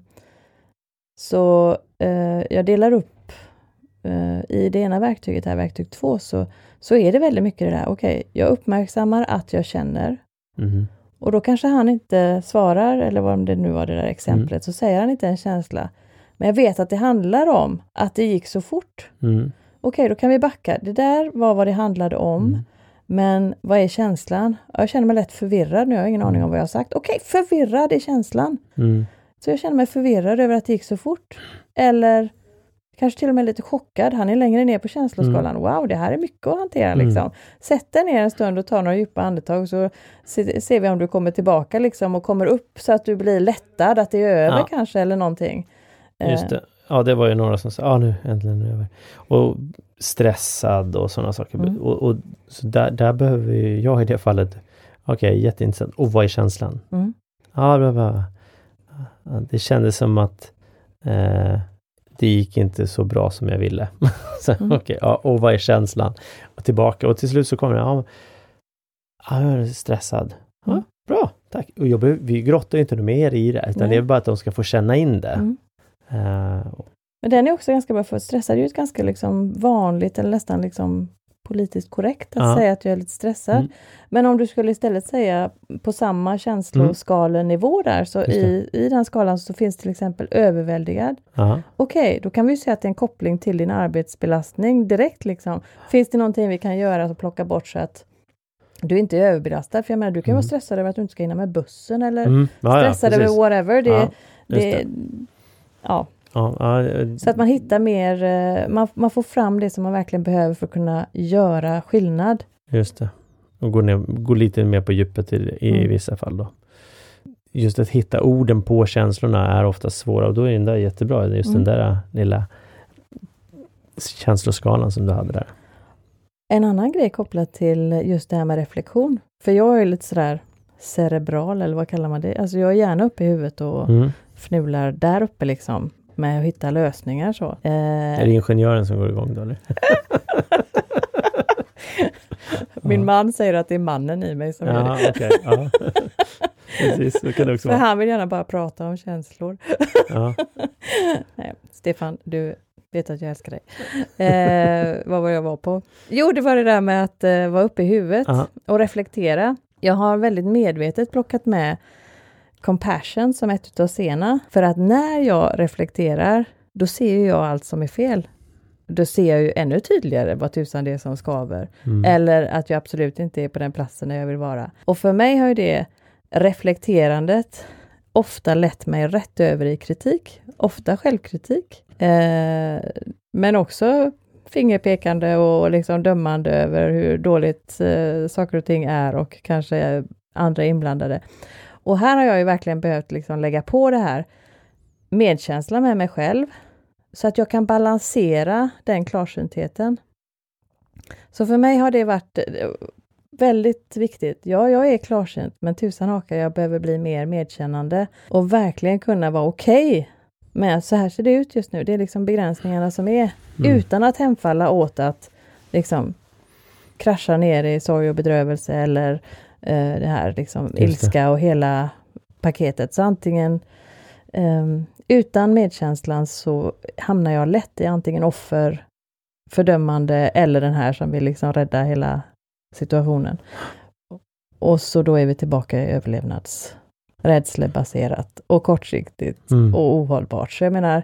så eh, jag delar upp eh, i det ena verktyget, här verktyg två, så, så är det väldigt mycket det där, okej, jag uppmärksammar att jag känner,
Mhm.
Och då kanske han inte svarar, eller vad det nu var det där exemplet, så säger han inte en känsla. Men jag vet att det handlar om att det gick så fort.
Mm.
Okej, då kan vi backa. Det där var vad det handlade om.
Mm.
Men vad är känslan? Ja, Jag känner mig lätt förvirrad nu, jag har ingen aning om vad jag har sagt. Okej, förvirrad är känslan.
Mm.
Så jag känner mig förvirrad över att det gick så fort. Eller kanske till och med lite chockad. Han är längre ner på känsloskalan. Wow, det här är mycket att hantera
Mm.
liksom. Sätt dig ner en stund och ta några djupa andetag så se- ser vi om du kommer tillbaka liksom och kommer upp så att du blir lättad, att det är över
Ja.
kanske eller någonting.
Just
Eh,
det. Ja, det var ju några som sa, ja nu äntligen är det över. Och stressad och sådana saker.
Mm.
Och, och, så där, där behöver ju jag i det fallet, okej jätteintressant. Och vad är känslan?
Mm.
Ja, bla. Ja, det kändes som att eh, det gick inte så bra som jag ville. [LAUGHS] så,
Mm.
okej, ja, och vad är känslan? Och tillbaka och till slut så kommer det, ja, ja jag är stressad. Ja,
Mm.
Bra, tack. Och jag, behöver- vi grottar inte mer i det, utan
Nej.
det är bara att de ska få känna in det.
Mm.
Eh,
Men den är också ganska bra för stressad är ju ett ganska liksom vanligt eller nästan liksom politiskt korrekt att
Ja.
säga att jag är lite stressad.
Mm.
Men om du skulle istället säga på samma känsloskalenivå där, så i, i den skalan så finns till exempel överväldigad.
ja.
Okej, då kan vi ju säga att det är en koppling till din arbetsbelastning direkt. Liksom. Finns det någonting vi kan göra att plocka bort så att du inte är överbelastad? För jag menar, du kan
Mm.
vara stressad över att du inte ska hinna med bussen eller
Mm. Ja, ja,
stressad över
precis.
whatever. Det,
Ja,
det,
det.
ja,
Ja, eh,
så att man hittar mer, eh, man, man får fram det som man verkligen behöver för att kunna göra skillnad.
just det. Och gå, ner, gå lite mer på djupet i, i
Mm.
vissa fall då. Just att hitta orden på känslorna är ofta svåra och då är den där jättebra, just
Mm.
den där lilla känsloskalan som du hade där.
En annan grej kopplat till just det här med reflektion, för jag är lite sådär cerebral, eller vad kallar man det? Alltså jag är gärna uppe i huvudet och
Mm.
fnular där uppe liksom, med att hitta lösningar så. Eh,
Är det ingenjören som går igång då eller? [LAUGHS]
min
Ja.
man säger att det är mannen i mig som gör det.
Ja, okej. Ja. [LAUGHS] Precis, så kan det också
För han vill gärna bara prata om känslor.
Ja. [LAUGHS]
Nej, Stefan, du vet att jag älskar dig. Eh, vad var jag var på? Jo, det var det där med att eh, vara uppe i huvudet
Ja.
och reflektera. Jag har väldigt medvetet plockat med compassion som ett av scenerna. För att när jag reflekterar, då ser jag allt som är fel. Då ser jag ju ännu tydligare vad tusan det är som skaver.
Mm.
Eller att jag absolut inte är på den platsen där jag vill vara. Och för mig har ju det reflekterandet ofta lett mig rätt över i kritik. Ofta självkritik. Eh, men också fingerpekande och liksom dömande över hur dåligt eh, saker och ting är och kanske andra inblandade. Och här har jag ju verkligen behövt liksom lägga på det här medkänsla med mig själv så att jag kan balansera den klarsyntheten. Så för mig har det varit eh, väldigt viktigt. Ja, jag är klarsynt, men tusan haka, jag behöver bli mer medkännande och verkligen kunna vara okej okay med så här ser det ut just nu. Det är liksom begränsningarna som är, mm. utan att hemfalla åt att liksom krascha ner i sorg och bedrövelse eller det här liksom ilska och hela paketet. Så antingen um, utan medkänslan så hamnar jag lätt i antingen offer, fördömande eller den här som vill liksom rädda hela situationen. Och så då är vi tillbaka i överlevnadsrädslebaserat och kortsiktigt mm. och ohållbart. Så jag menar,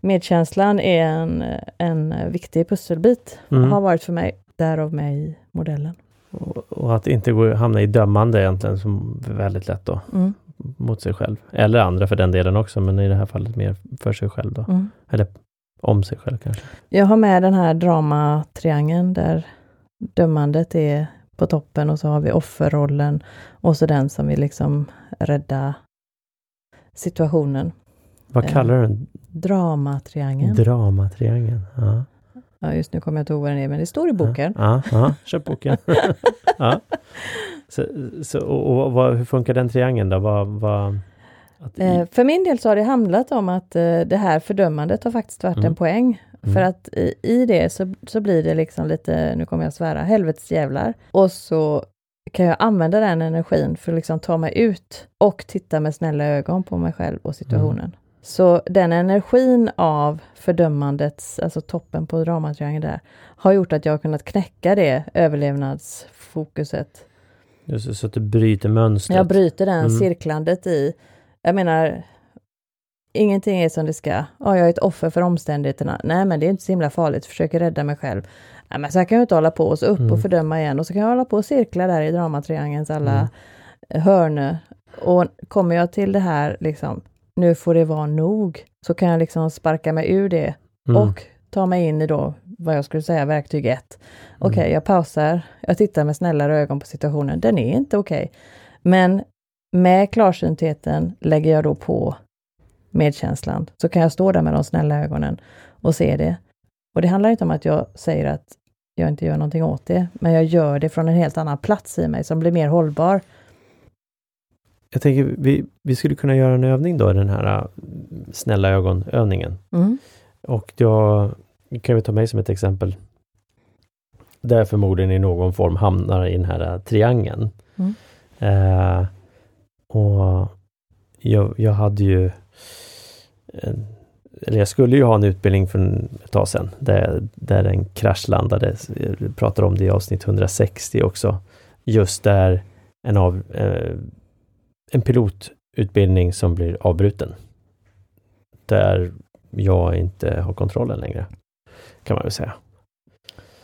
medkänslan är en, en viktig pusselbit, mm. har varit för mig, därav mig modellen.
Och, att inte gå, hamna i dömande egentligen, som är väldigt lätt då. Mm mot sig själv. Eller andra för den delen också, men i det här fallet mer för sig själv då. Mm. Eller om sig själv kanske.
Jag har med den här dramatriangeln där dömandet är på toppen och så har vi offerrollen och så den som vill liksom rädda situationen.
Vad kallar du den?
Dramatriangeln.
Dramatriangeln, ja.
Ja, just nu kommer jag inte ihåg vad den är, men det står i boken.
Ja, ja, köp boken. [LAUGHS] ja. Så, så, och, och, hur funkar den triangeln då? Vad, vad,
att... eh, för min del så har det handlat om att eh, det här fördömandet har faktiskt varit mm. en poäng. Mm. För att i, i det så, så blir det liksom lite, nu kommer jag svära, helvetes jävlar. Och så kan jag använda den energin för att liksom ta mig ut och titta med snälla ögon på mig själv och situationen. Mm. Så den energin av fördömandets, alltså toppen på dramatriangeln där, har gjort att jag har kunnat knäcka det överlevnadsfokuset.
Just så att du bryter mönstret?
Jag bryter den mm. cirklandet i, jag menar, ingenting är som det ska. Ja, jag är ett offer för omständigheterna. Nej, men det är inte så himla farligt, försöker rädda mig själv. Nej, men så här kan jag inte hålla på och så upp mm. och fördöma igen och så kan jag hålla på och cirkla där i dramatriangelns alla mm. hörn. Och kommer jag till det här liksom, nu får det vara nog, så kan jag liksom sparka mig ur det mm. och ta mig in i då vad jag skulle säga verktyg ett. Okej, okay, mm. jag pausar, jag tittar med snällare ögon på situationen. Den är inte okej. Okay. Men med klarsyntheten lägger jag då på medkänslan, så kan jag stå där med de snälla ögonen och se det. Och det handlar inte om att jag säger att jag inte gör någonting åt det, men jag gör det från en helt annan plats i mig som blir mer hållbar.
Jag tänker vi, vi skulle kunna göra en övning då, den här äh, snälla ögonövningen. Mm. Och då kan vi ta mig som ett exempel. Där förmodligen i någon form hamnar i den här äh, triangeln. Mm. Eh, och jag, jag hade ju en, eller jag skulle ju ha en utbildning för ett tag sedan, där, där den kraschlandade. Jag pratar om det i avsnitt 160 också. Just där en, av, eh, en pilotutbildning som blir avbruten. Där jag inte har kontrollen längre, kan man väl säga.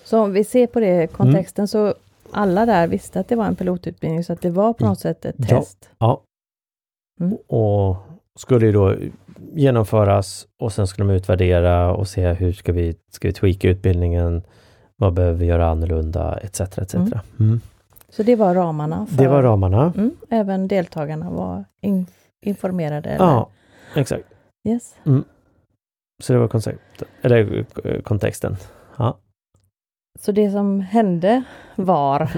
Så om vi ser på det kontexten mm. så alla där visste att det var en pilotutbildning, så att det var på något sätt ett test?
Ja. Mm. Och skulle ju då genomföras och sen skulle de utvärdera och se hur ska vi, ska vi tweaka utbildningen, vad behöver vi göra annorlunda, etc. etc. Mm.
Så det var ramarna?
För, det var ramarna. Mm,
även deltagarna var in, informerade?
Eller? Ja, exakt.
Yes.
Mm. Så det var koncept, eller eh, kontexten. Ja.
Så det som hände var?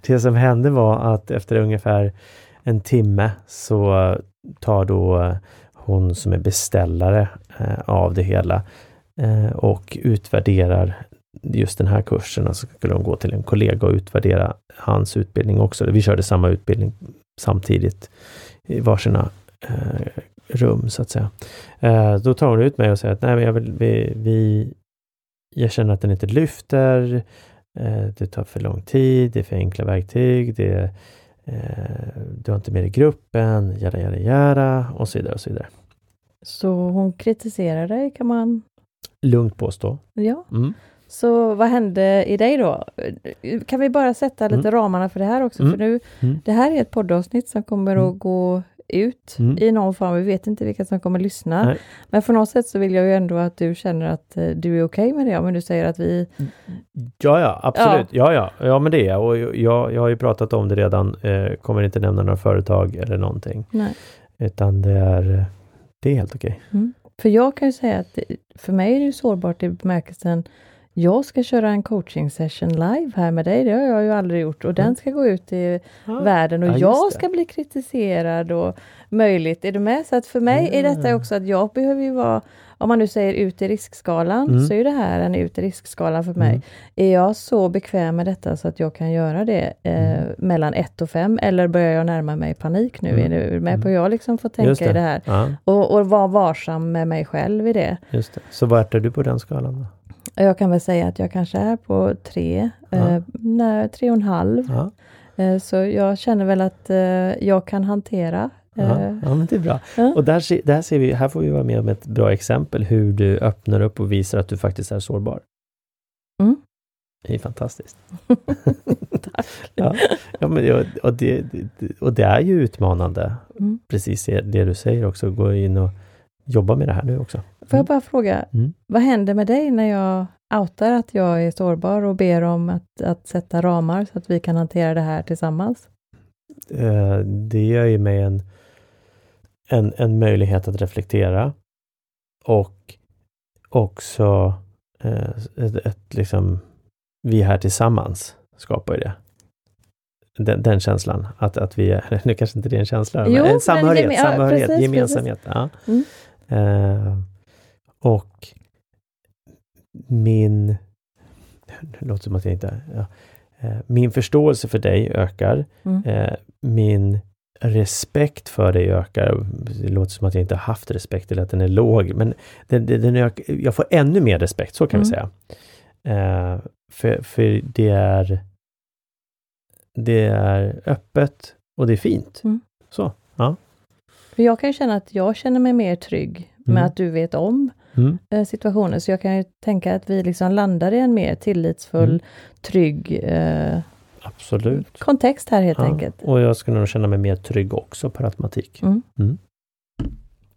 [LAUGHS]
det som hände var att efter ungefär en timme så tar då hon som är beställare eh, av det hela eh, och utvärderar just den här kursen så skulle hon gå till en kollega och utvärdera hans utbildning också. Vi körde samma utbildning samtidigt i varsina eh, rum så att säga. Eh, då tar hon ut mig och säger att nej, men jag vill, vi, vi, jag känner att den inte lyfter. Eh, det tar för lång tid, det är för enkla verktyg, det, eh, du har inte med i gruppen, jada, jada, jada och så vidare och så vidare.
Så hon kritiserar dig kan man?
Lugnt påstå.
Ja. Mm. Så vad hände i dig då? Kan vi bara sätta lite mm. ramarna för det här också? Mm. För nu, mm. Det här är ett poddavsnitt som kommer mm. att gå ut
Mm.
i någon form. Vi vet inte vilka som kommer lyssna.
Nej.
Men på något sätt så vill jag ju ändå att du känner att eh, du är okej med det. Om du säger att vi...
Ja, ja, absolut. Ja, ja, ja, men det är jag. Och jag, jag har ju pratat om det redan. Eh, kommer inte nämna några företag eller någonting.
Nej.
Utan det är, det är helt okej.
För jag kan ju säga att det- för mig är det ju sårbart i bemärkelsen jag ska köra en coaching session live här med dig. Det har jag ju aldrig gjort och den ska gå ut i världen och
Ja,
jag
det.
ska bli kritiserad och möjligt. Är du med? Så att för mig är detta
Ja.
också att jag behöver ju vara, om man nu säger ut i riskskalan,
Mm.
så är det här en ut i riskskalan för mig.
Mm.
Är jag så bekväm med detta så att jag kan göra det eh, mellan 1 och 5 eller börjar jag närma mig panik nu?
Mm.
Är du med på hur jag liksom får tänka
Just
i det här?
Ja,
Och, och vara varsam med mig själv i det.
just det. Så vart är du på den skalan då?
Jag kan väl säga att jag kanske är på tre,
Ja.
eh, nej, tre och en halv.
Ja,
Eh, så jag känner väl att eh, jag kan hantera.
ja,
Eh,
ja men det är bra. Och där, där ser vi, här får vi vara med om ett bra exempel hur du öppnar upp och visar att du faktiskt är sårbar.
Mm.
Det är fantastiskt. [LAUGHS] Tack. Ja, ja, men, och, det, och det är ju utmanande,
Mm.
precis det, det du säger också, gå in och jobba med det här nu också.
Får jag bara fråga,
Mm.
vad händer med dig när jag outar att jag är sårbar och ber om att, att sätta ramar så att vi kan hantera det här tillsammans?
Eh, det ger ju mig en, en, en möjlighet att reflektera och också eh, ett, ett liksom, vi här tillsammans skapar ju det. Den, den känslan, att, att vi är, [LAUGHS] nu kanske inte det är en känsla,
Jo,
men
men
en samhörighet,
geme- ja,
samhörighet
precis,
gemensamhet. Ja.
Mm.
Eh, och min, det låter som att jag inte, ja, eh, min förståelse för dig ökar.
Mm.
Eh, min respekt för dig ökar. Det låter som att jag inte har haft respekt eller att den är låg, men den, den, den ök, jag får ännu mer respekt, så kan vi
Mm.
säga. Eh, för, för det är det är öppet och det är fint.
Mm.
Så, ja.
För jag kan känna att jag känner mig mer trygg med
Mm.
att du vet om
Mm.
eh, situationen, så jag kan ju tänka att vi liksom landar i en mer tillitsfull,
Mm.
trygg eh,
Absolut.
kontext här helt
Ja.
enkelt.
Och jag skulle nog känna mig mer trygg också per automatik.
Mm.
Mm.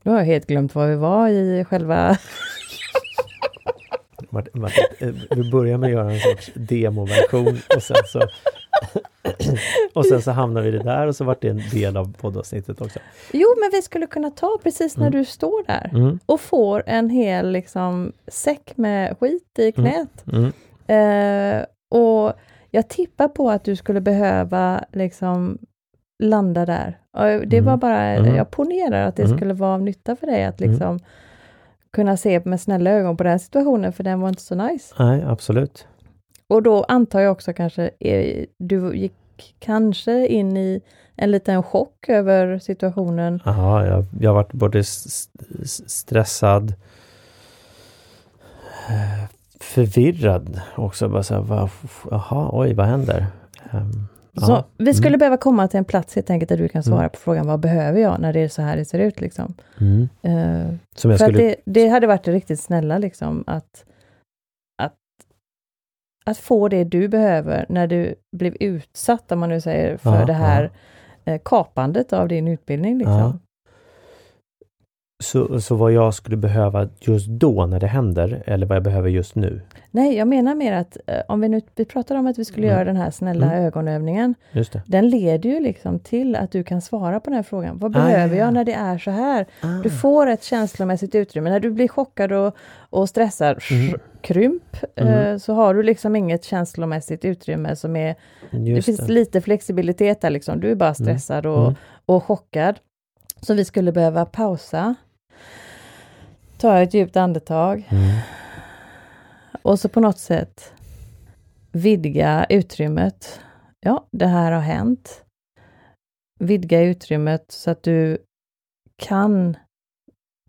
Nu har jag helt glömt var vi var i själva... [LAUGHS]
Martin, eh, Vi börjar med att göra en sorts demoversion och sen så [LAUGHS] och sen så hamnar vi det där och så vart det en del av poddavsnittet också.
Jo, men vi skulle kunna ta precis när
Mm.
du står där
Mm,
och får en hel liksom, säck med skit i knät.
mm,
Eh, och jag tippar på att du skulle behöva liksom landa där. Och det
Mm.
var bara,
Mm.
jag ponerar att det
Mm.
skulle vara av nytta för dig att
Mm.
liksom kunna se med snälla ögon på den situationen, för den var inte så nice.
nej, absolut.
Och då antar jag också kanske, eh, du gick kanske in i en liten chock över situationen.
Jaha, jag, jag varit både s- s- stressad, eh, förvirrad också. Bara så här, jaha, oj, vad händer? Ehm,
Så
ja,
vi skulle
mm,
behöva komma till en plats helt enkelt där du kan svara
Mm.
på frågan, vad behöver jag när det är så här det ser ut liksom.
mm. Jag
För
skulle...
att det, det hade varit det riktigt snälla liksom att, att få det du behöver när du blev utsatt, om man nu säger, för
Ja,
det här eh, kapandet av din utbildning. Liksom.
Så, så vad jag skulle behöva just då när det händer, eller vad jag behöver just nu?
Nej, jag menar mer att eh, om vi nu vi pratar om att vi skulle
Mm.
göra den här snälla
Mm.
ögonövningen,
Just det.
den leder ju liksom till att du kan svara på den här frågan. Vad
Ah,
behöver
ja, ja.
jag när det är så här? Du
Ah.
får ett känslomässigt utrymme. När du blir chockad och, och stressad,
Mm.
krymp, eh,
Mm.
så har du liksom inget känslomässigt utrymme som är... det
Just
finns
det.
lite flexibilitet där liksom. Du är bara stressad och,
Mm.
och chockad. Så vi skulle behöva pausa. Ta ett djupt andetag
Mm.
och så på något sätt vidga utrymmet. Ja, det här har hänt. Vidga utrymmet så att du kan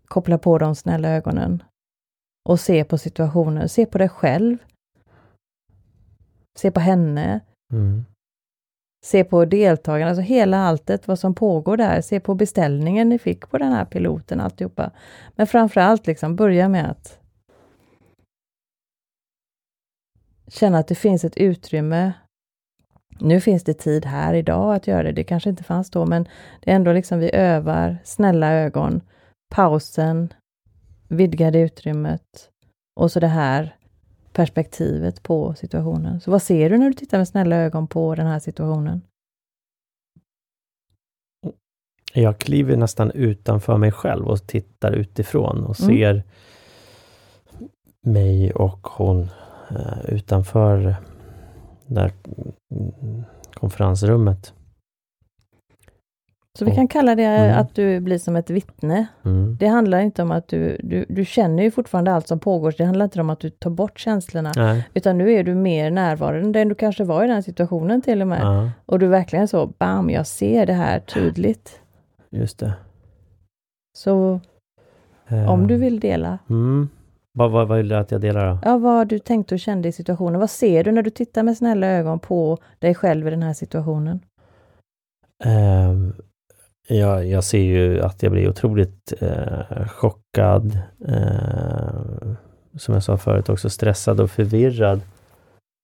koppla på de snälla ögonen och se på situationen, se på dig själv. Se på henne,
Mm
se på deltagarna, alltså hela alltet, vad som pågår där, se på beställningen ni fick på den här piloten, alltihopa. Men framför allt liksom börja med att känna att det finns ett utrymme. Nu finns det tid här idag att göra det, det kanske inte fanns då, men det är ändå liksom vi övar snälla ögon, pausen, vidgade utrymmet och så det här perspektivet på situationen. Så vad ser du när du tittar med snälla ögon på den här situationen?
Jag kliver nästan utanför mig själv och tittar utifrån och mm. ser mm. mig och hon uh, utanför där konferensrummet.
Så vi kan kalla det mm. att du blir som ett vittne. Mm. Det handlar inte om att du, du, du känner ju fortfarande allt som pågår, det handlar inte om att du tar bort känslorna, Nej. utan nu är du mer närvarande än du kanske var i den situationen till och med. Ja. Och du verkligen så, bam, jag ser det här tydligt.
Just det.
Så uh. om du vill dela.
Mm. Vad, vad, vad vill du att jag delar då?
Ja, vad du tänkte och kände i situationen. Vad ser du när du tittar med snälla ögon på dig själv i den här situationen?
Um, ja, jag ser ju att jag blir otroligt uh, chockad. Uh, som jag sa förut också, stressad och förvirrad.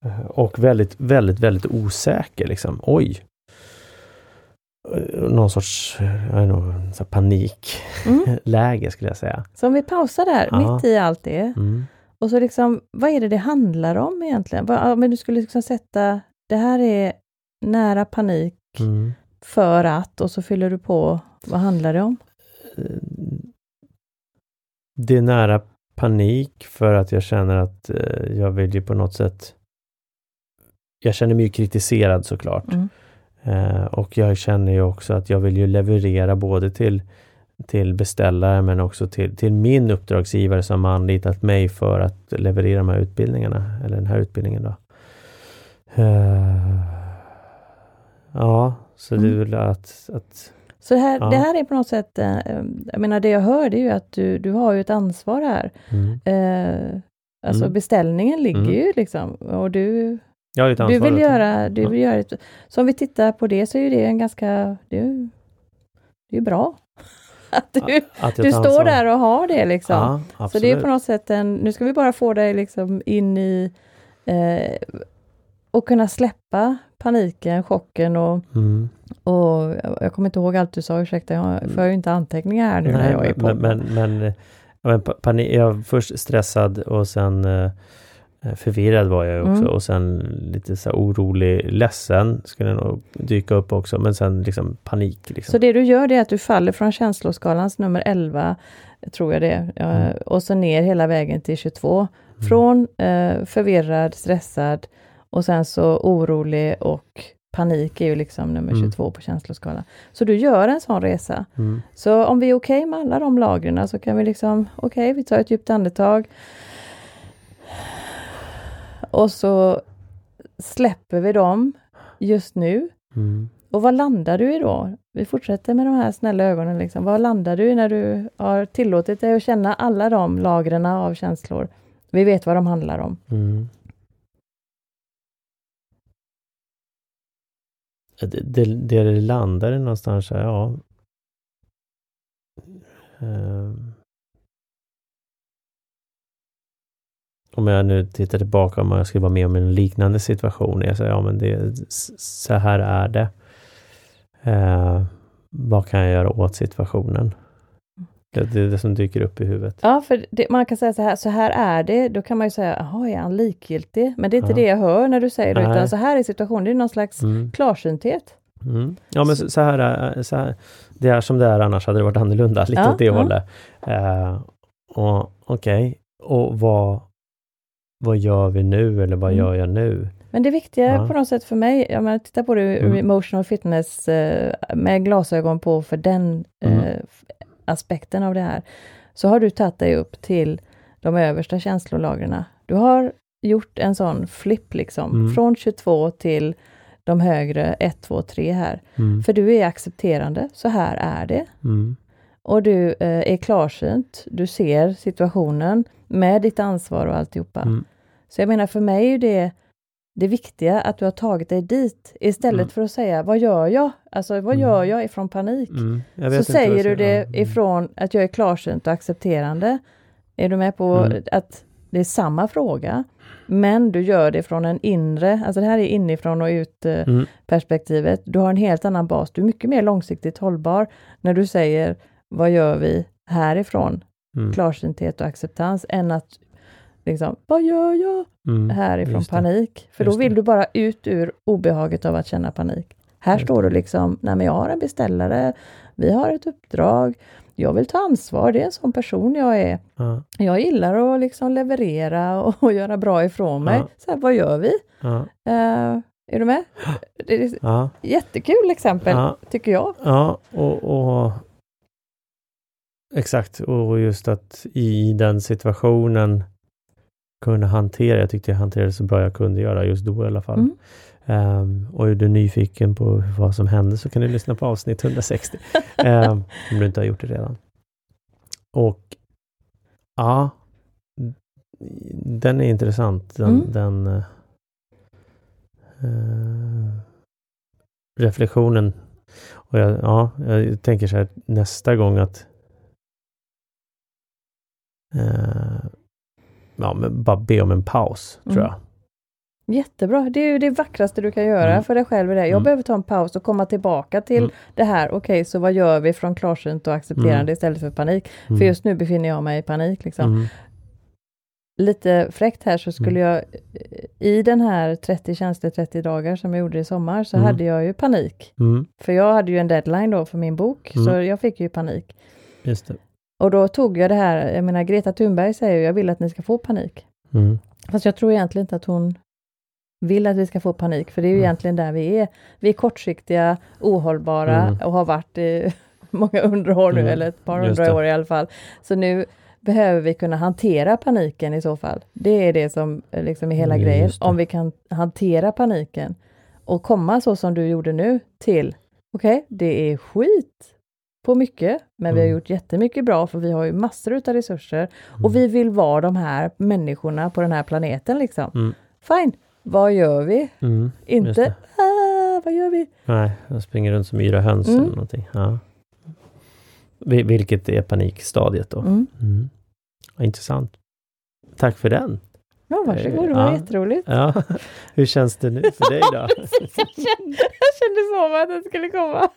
Uh, och väldigt, väldigt, väldigt osäker liksom. Oj! någon sorts jag know, panikläge mm. [LAUGHS] skulle jag säga.
Så om vi pausar där, ja. mitt i allt det. Mm. Och så liksom, vad är det det handlar om egentligen? Men du skulle liksom sätta, det här är nära panik mm. För att, och så fyller du på, vad handlar det om?
Det är nära panik för att jag känner att eh, jag vill ju på något sätt jag känner mig kritiserad såklart. Mm. Eh, och jag känner ju också att jag vill ju leverera både till, till beställare men också till, till min uppdragsgivare som har anlitat mig för att leverera de här utbildningarna, eller den här utbildningen då. Uh, ja, så mm. det är mm. väl att, att
så det här, ja. det här är på något sätt, eh, jag menar det jag hör det är ju att du, du har ju ett ansvar här. Mm. Eh, alltså mm. beställningen ligger mm. ju liksom och du du vill göra, du vill ja. göra ett, så om vi tittar på det så är det en ganska, det är, är bra. [LAUGHS] Att du, att du står där och har det liksom. Ja, så det är på något sätt en, nu ska vi bara få dig liksom in i eh, och kunna släppa paniken, chocken och, mm. och jag kommer inte ihåg allt du sa, ursäkta, jag för ju inte anteckningar här nu Nej, när jag är på.
Men, men, men, men panik, jag var först stressad och sen Eh, förvirrad var jag också mm. och sen lite så orolig, ledsen skulle nog dyka upp också, men sen liksom panik. Liksom.
Så det du gör det är att du faller från känsloskalans nummer 11, tror jag det mm. och så ner hela vägen till 22. Mm. Från eh, förvirrad, stressad och sen så orolig och panik är ju liksom nummer 22 mm. på känsloskalan. Så du gör en sån resa. Mm. Så om vi är okej okay med alla de lagren så kan vi liksom, okej, okay, vi tar ett djupt andetag. Och så släpper vi dem just nu. Mm. Och vad landar du i då? Vi fortsätter med de här snälla ögonen. Liksom. Vad landar du i när du har tillåtit dig att känna alla de lagren av känslor? Vi vet vad de handlar om. Mm.
Det, det, det landar i någonstans, ja. Um. om jag nu tittar tillbaka om jag skulle vara med om en liknande situation. Jag säger, ja men det, så här är det. Eh, vad kan jag göra åt situationen? Det, det är det som dyker upp i huvudet.
Ja, för det, man kan säga så här, så här är det. Då kan man ju säga, jaha, är han likgiltig? Men det är inte ja. det jag hör när du säger det, utan så här är situationen. Det är någon slags mm. klarsynthet.
Mm. Ja, men så, så, här är, så här, det är som det är, annars hade det varit annorlunda, lite ja, åt det ja. hållet. Uh, Okej, okay. och vad, vad gör vi nu eller vad mm. gör jag nu?
Men det viktiga ja. på något sätt för mig, jag menar, titta på det ur mm. emotional fitness eh, med glasögon på för den mm. Aspekten av det här, så har du tagit dig upp till de översta känslolagren. Du har gjort en sån flipp liksom, mm. från 22 till de högre 1, 2, 3 här. Mm. För du är accepterande, så här är det. Mm. Och du eh, är klarsynt, du ser situationen, med ditt ansvar och alltihopa. Mm. Så jag menar, för mig är det det viktiga att du har tagit dig dit istället mm. för att säga vad gör jag? Alltså vad mm. gör jag ifrån panik? Mm. Så säger du det mm. ifrån att jag är klarsynt och accepterande. Är du med på att det är samma fråga, men du gör det från en inre, alltså det här är inifrån och ut eh,
Mm.
perspektivet. Du har en helt annan bas, du är mycket mer långsiktigt hållbar när du säger vad gör vi härifrån?
Mm.
Klarsynthet och acceptans, än att liksom, vad gör jag
Mm.
härifrån panik? För då vill
det.
du bara ut ur obehaget av att känna panik. Här
Just
står du liksom, nej men jag har en beställare, vi har ett uppdrag, jag vill ta ansvar, det är en sån person jag är.
Ja,
Jag gillar att liksom leverera och, och göra bra ifrån mig.
Ja.
Så här, vad gör vi?
ja,
Eh, är du med? [GASPS] Det är ett
ja,
jättekul exempel, tycker jag.
ja och, och exakt, och just att i den situationen kunna hantera, jag tyckte jag hanterade så bra jag kunde göra just då i alla fall.
Mm.
Ehm, och är du nyfiken på vad som hände så kan du lyssna på avsnitt 160. [LAUGHS] Ehm, om du inte har gjort det redan. Och ja, den är intressant. Den,
Mm.
den eh, reflektionen. Och jag, ja, jag tänker så här nästa gång att eh, ja, men bara be om en paus, tror
Mm.
jag.
Jättebra, det är ju det vackraste du kan göra
Mm.
för dig själv. det. Jag
Mm.
behöver ta en paus och komma tillbaka till
Mm.
det här. Okej, så vad gör vi från klarsynt och accepterande
Mm.
istället för panik?
Mm.
För just nu befinner jag mig i panik. Liksom.
Mm.
Lite fräckt här så skulle
Mm.
jag, i den här 30 tjänster 30 dagar som jag gjorde i sommar, så
Mm.
hade jag ju panik.
Mm.
För jag hade ju en deadline då för min bok,
Mm.
så jag fick ju panik.
Just det.
Och då tog jag det här, jag menar Greta Thunberg säger ju, jag vill att ni ska få panik.
Mm.
Fast jag tror egentligen inte att hon vill att vi ska få panik, för det är ju
Mm.
egentligen där vi är. Vi är kortsiktiga, ohållbara
Mm.
och har varit i [LAUGHS] många hundra år nu,
Mm.
eller ett par hundra år i alla fall. Så nu behöver vi kunna hantera paniken i så fall. Det är det som eh, liksom är hela
Mm,
grejen. Om vi kan hantera paniken och komma så som du gjorde nu till, okej, det är skit på mycket, men vi har
Mm.
gjort jättemycket bra för vi har ju massor utav resurser och vi vill vara de här människorna på den här planeten liksom.
Mm.
Fine, vad gör vi?
Mm.
Inte, ah, vad gör vi?
Nej, jag springer runt som yra höns
Mm.
eller någonting. Ja. Vil- Vilket är panikstadiet då.
Mm.
Mm. Intressant. Tack för den.
Ja, varsågod, det var
Ja.
jätteroligt.
Ja. [LAUGHS] Hur känns det nu för dig då? [LAUGHS]
jag, kände, jag kände så att den skulle komma.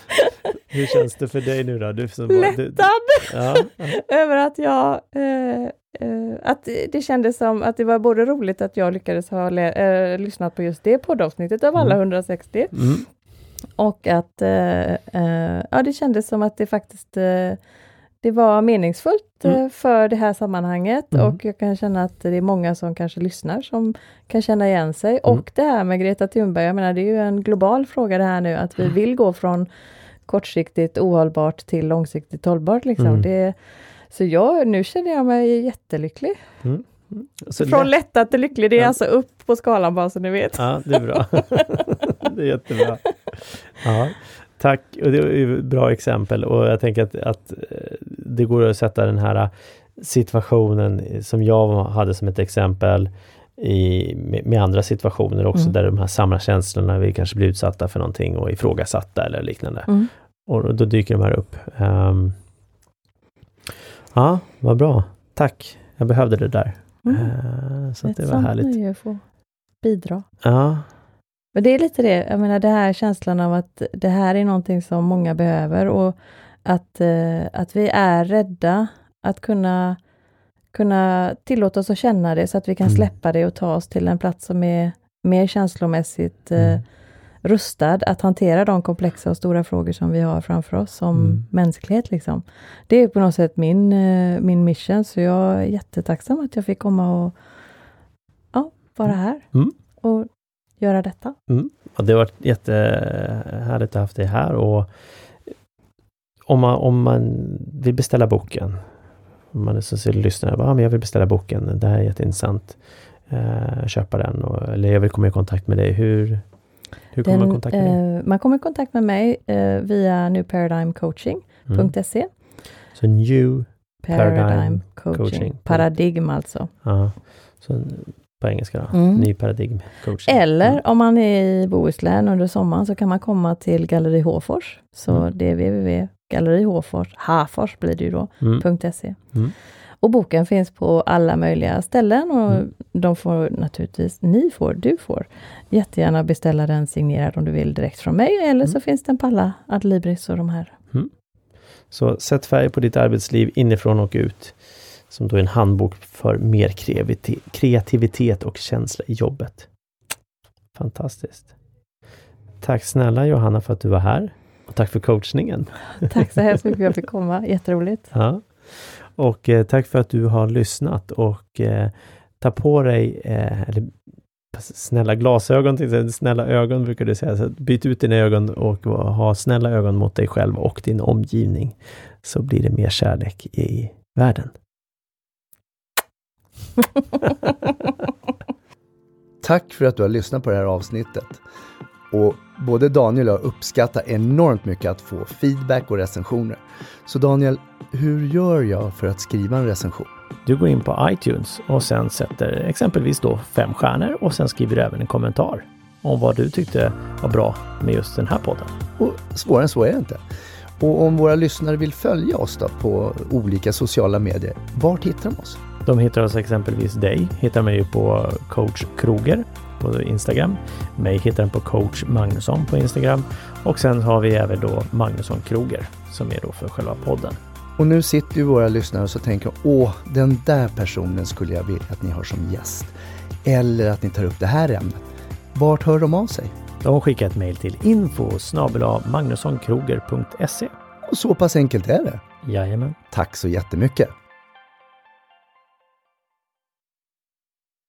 [LAUGHS]
Hur känns det för dig nu då? Du som var- du,
Lättad
ja. [LAUGHS]
över att jag eh, eh, att det kändes som att det var både roligt att jag lyckades ha eh, lyssnat på just det poddavsnittet av alla
Mm.
160
Mm.
och att eh, eh, ja, det kändes som att det faktiskt eh, det var meningsfullt eh,
Mm.
för det här sammanhanget
Mm.
och jag kan känna att det är många som kanske lyssnar som kan känna igen sig.
Mm.
Och det här med Greta Thunberg, jag menar det är ju en global fråga det här nu att vi vill gå från kortsiktigt ohållbart till långsiktigt hållbart. Liksom.
Mm.
Det, så jag, nu känner jag mig jättelycklig.
Så
Från
lätt-
lättad till lycklig, det är
Ja.
alltså upp på skalan bara så ni vet.
Ja, det är bra. [LAUGHS] det är jättebra. [LAUGHS] Ja, tack. Och det är bra exempel och jag tänker att, att eh, det går att sätta den här situationen som jag hade som ett exempel i, med, med andra situationer också
Mm.
där de här samma känslorna, vi kanske blir utsatta för någonting och ifrågasatta eller liknande.
Mm.
Och då dyker de här upp. Ehm, ja, vad bra. Tack. Jag behövde det där.
Mm.
Eh, så
Ett
det var härligt.
att få bidra.
Ja,
Men det är lite det, jag menar det här känslan av att det här är någonting som många behöver och att, eh, att vi är rädda att kunna, kunna tillåta oss att känna det så att vi kan
Mm.
släppa det och ta oss till en plats som är mer känslomässigt eh,
Mm.
rustad att hantera de komplexa och stora frågor som vi har framför oss som
Mm.
mänsklighet. Liksom. Det är på något sätt min, eh, min mission, så jag är jättetacksam att jag fick komma och ja, vara här
Mm.
och göra detta.
Ja, det har varit jättehärligt att ha haft dig här och om man, om man vill beställa boken, om man är så lyssnar bara, ah, men jag vill beställa boken, det här är jätteintressant, eh, köpa den, och, eller jag vill komma i kontakt med dig, hur, hur kommer man i kontakt med dig?
eh, man kommer i kontakt med mig eh, via newparadigmcoaching.se.
Mm. Så new,
Paradigm,
Paradigm
coaching.
coaching.
Paradigm alltså.
ja, så på engelska då,
Mm.
ny paradigm coaching.
Eller
Mm.
om man är i Bohuslän under sommaren så kan man komma till Galleri Håfors. Så
Mm.
det är www.gallerihofors, Hafors blir det ju då,
Mm.
.se.
Mm.
Och boken finns på alla möjliga ställen och mm. de får naturligtvis, ni får, du får jättegärna beställa den signerad om du vill direkt från mig eller mm. så finns den på alla Adlibris och de här. Mm.
Så sätt färg på ditt arbetsliv inifrån och ut. Som då är en handbok för mer kreativitet och känsla i jobbet. Fantastiskt. Tack snälla Johanna för att du var här. Och tack för coachningen. [LAUGHS]
Tack så hemskt mycket för att jag fick komma. Jätteroligt.
Ja. Och eh, tack för att du har lyssnat och eh, ta på dig, eh, eller snälla glasögon, snälla ögon brukar du säga. Så byt ut dina ögon och ha snälla ögon mot dig själv och din omgivning. Så blir det mer kärlek i världen. [LAUGHS]
Tack för att du har lyssnat på det här avsnittet. Och både Daniel och jag uppskattar enormt mycket att få feedback och recensioner. Så Daniel, hur gör jag för att skriva en recension?
Du går in på iTunes och sen sätter exempelvis då fem stjärnor och sen skriver du även en kommentar om vad du tyckte var bra med just den här podden.
Och svårare än så är det inte. Och om våra lyssnare vill följa oss då på olika sociala medier, vart hittar de oss?
De hittar oss exempelvis dig, hittar mig på coach Kroger på Instagram. Mig hittar den på coach Magnusson på Instagram och sen har vi även då Magnusson Kroger som är då för själva podden.
Och nu sitter ju våra lyssnare och så tänker åh, den där personen skulle jag vilja att ni har som gäst. Eller att ni tar upp det här ämnet. Vart hör de av sig?
De skickar ett mejl till info magnussonkroger.se.
Och så pass enkelt är det.
Jajamän.
Tack så jättemycket.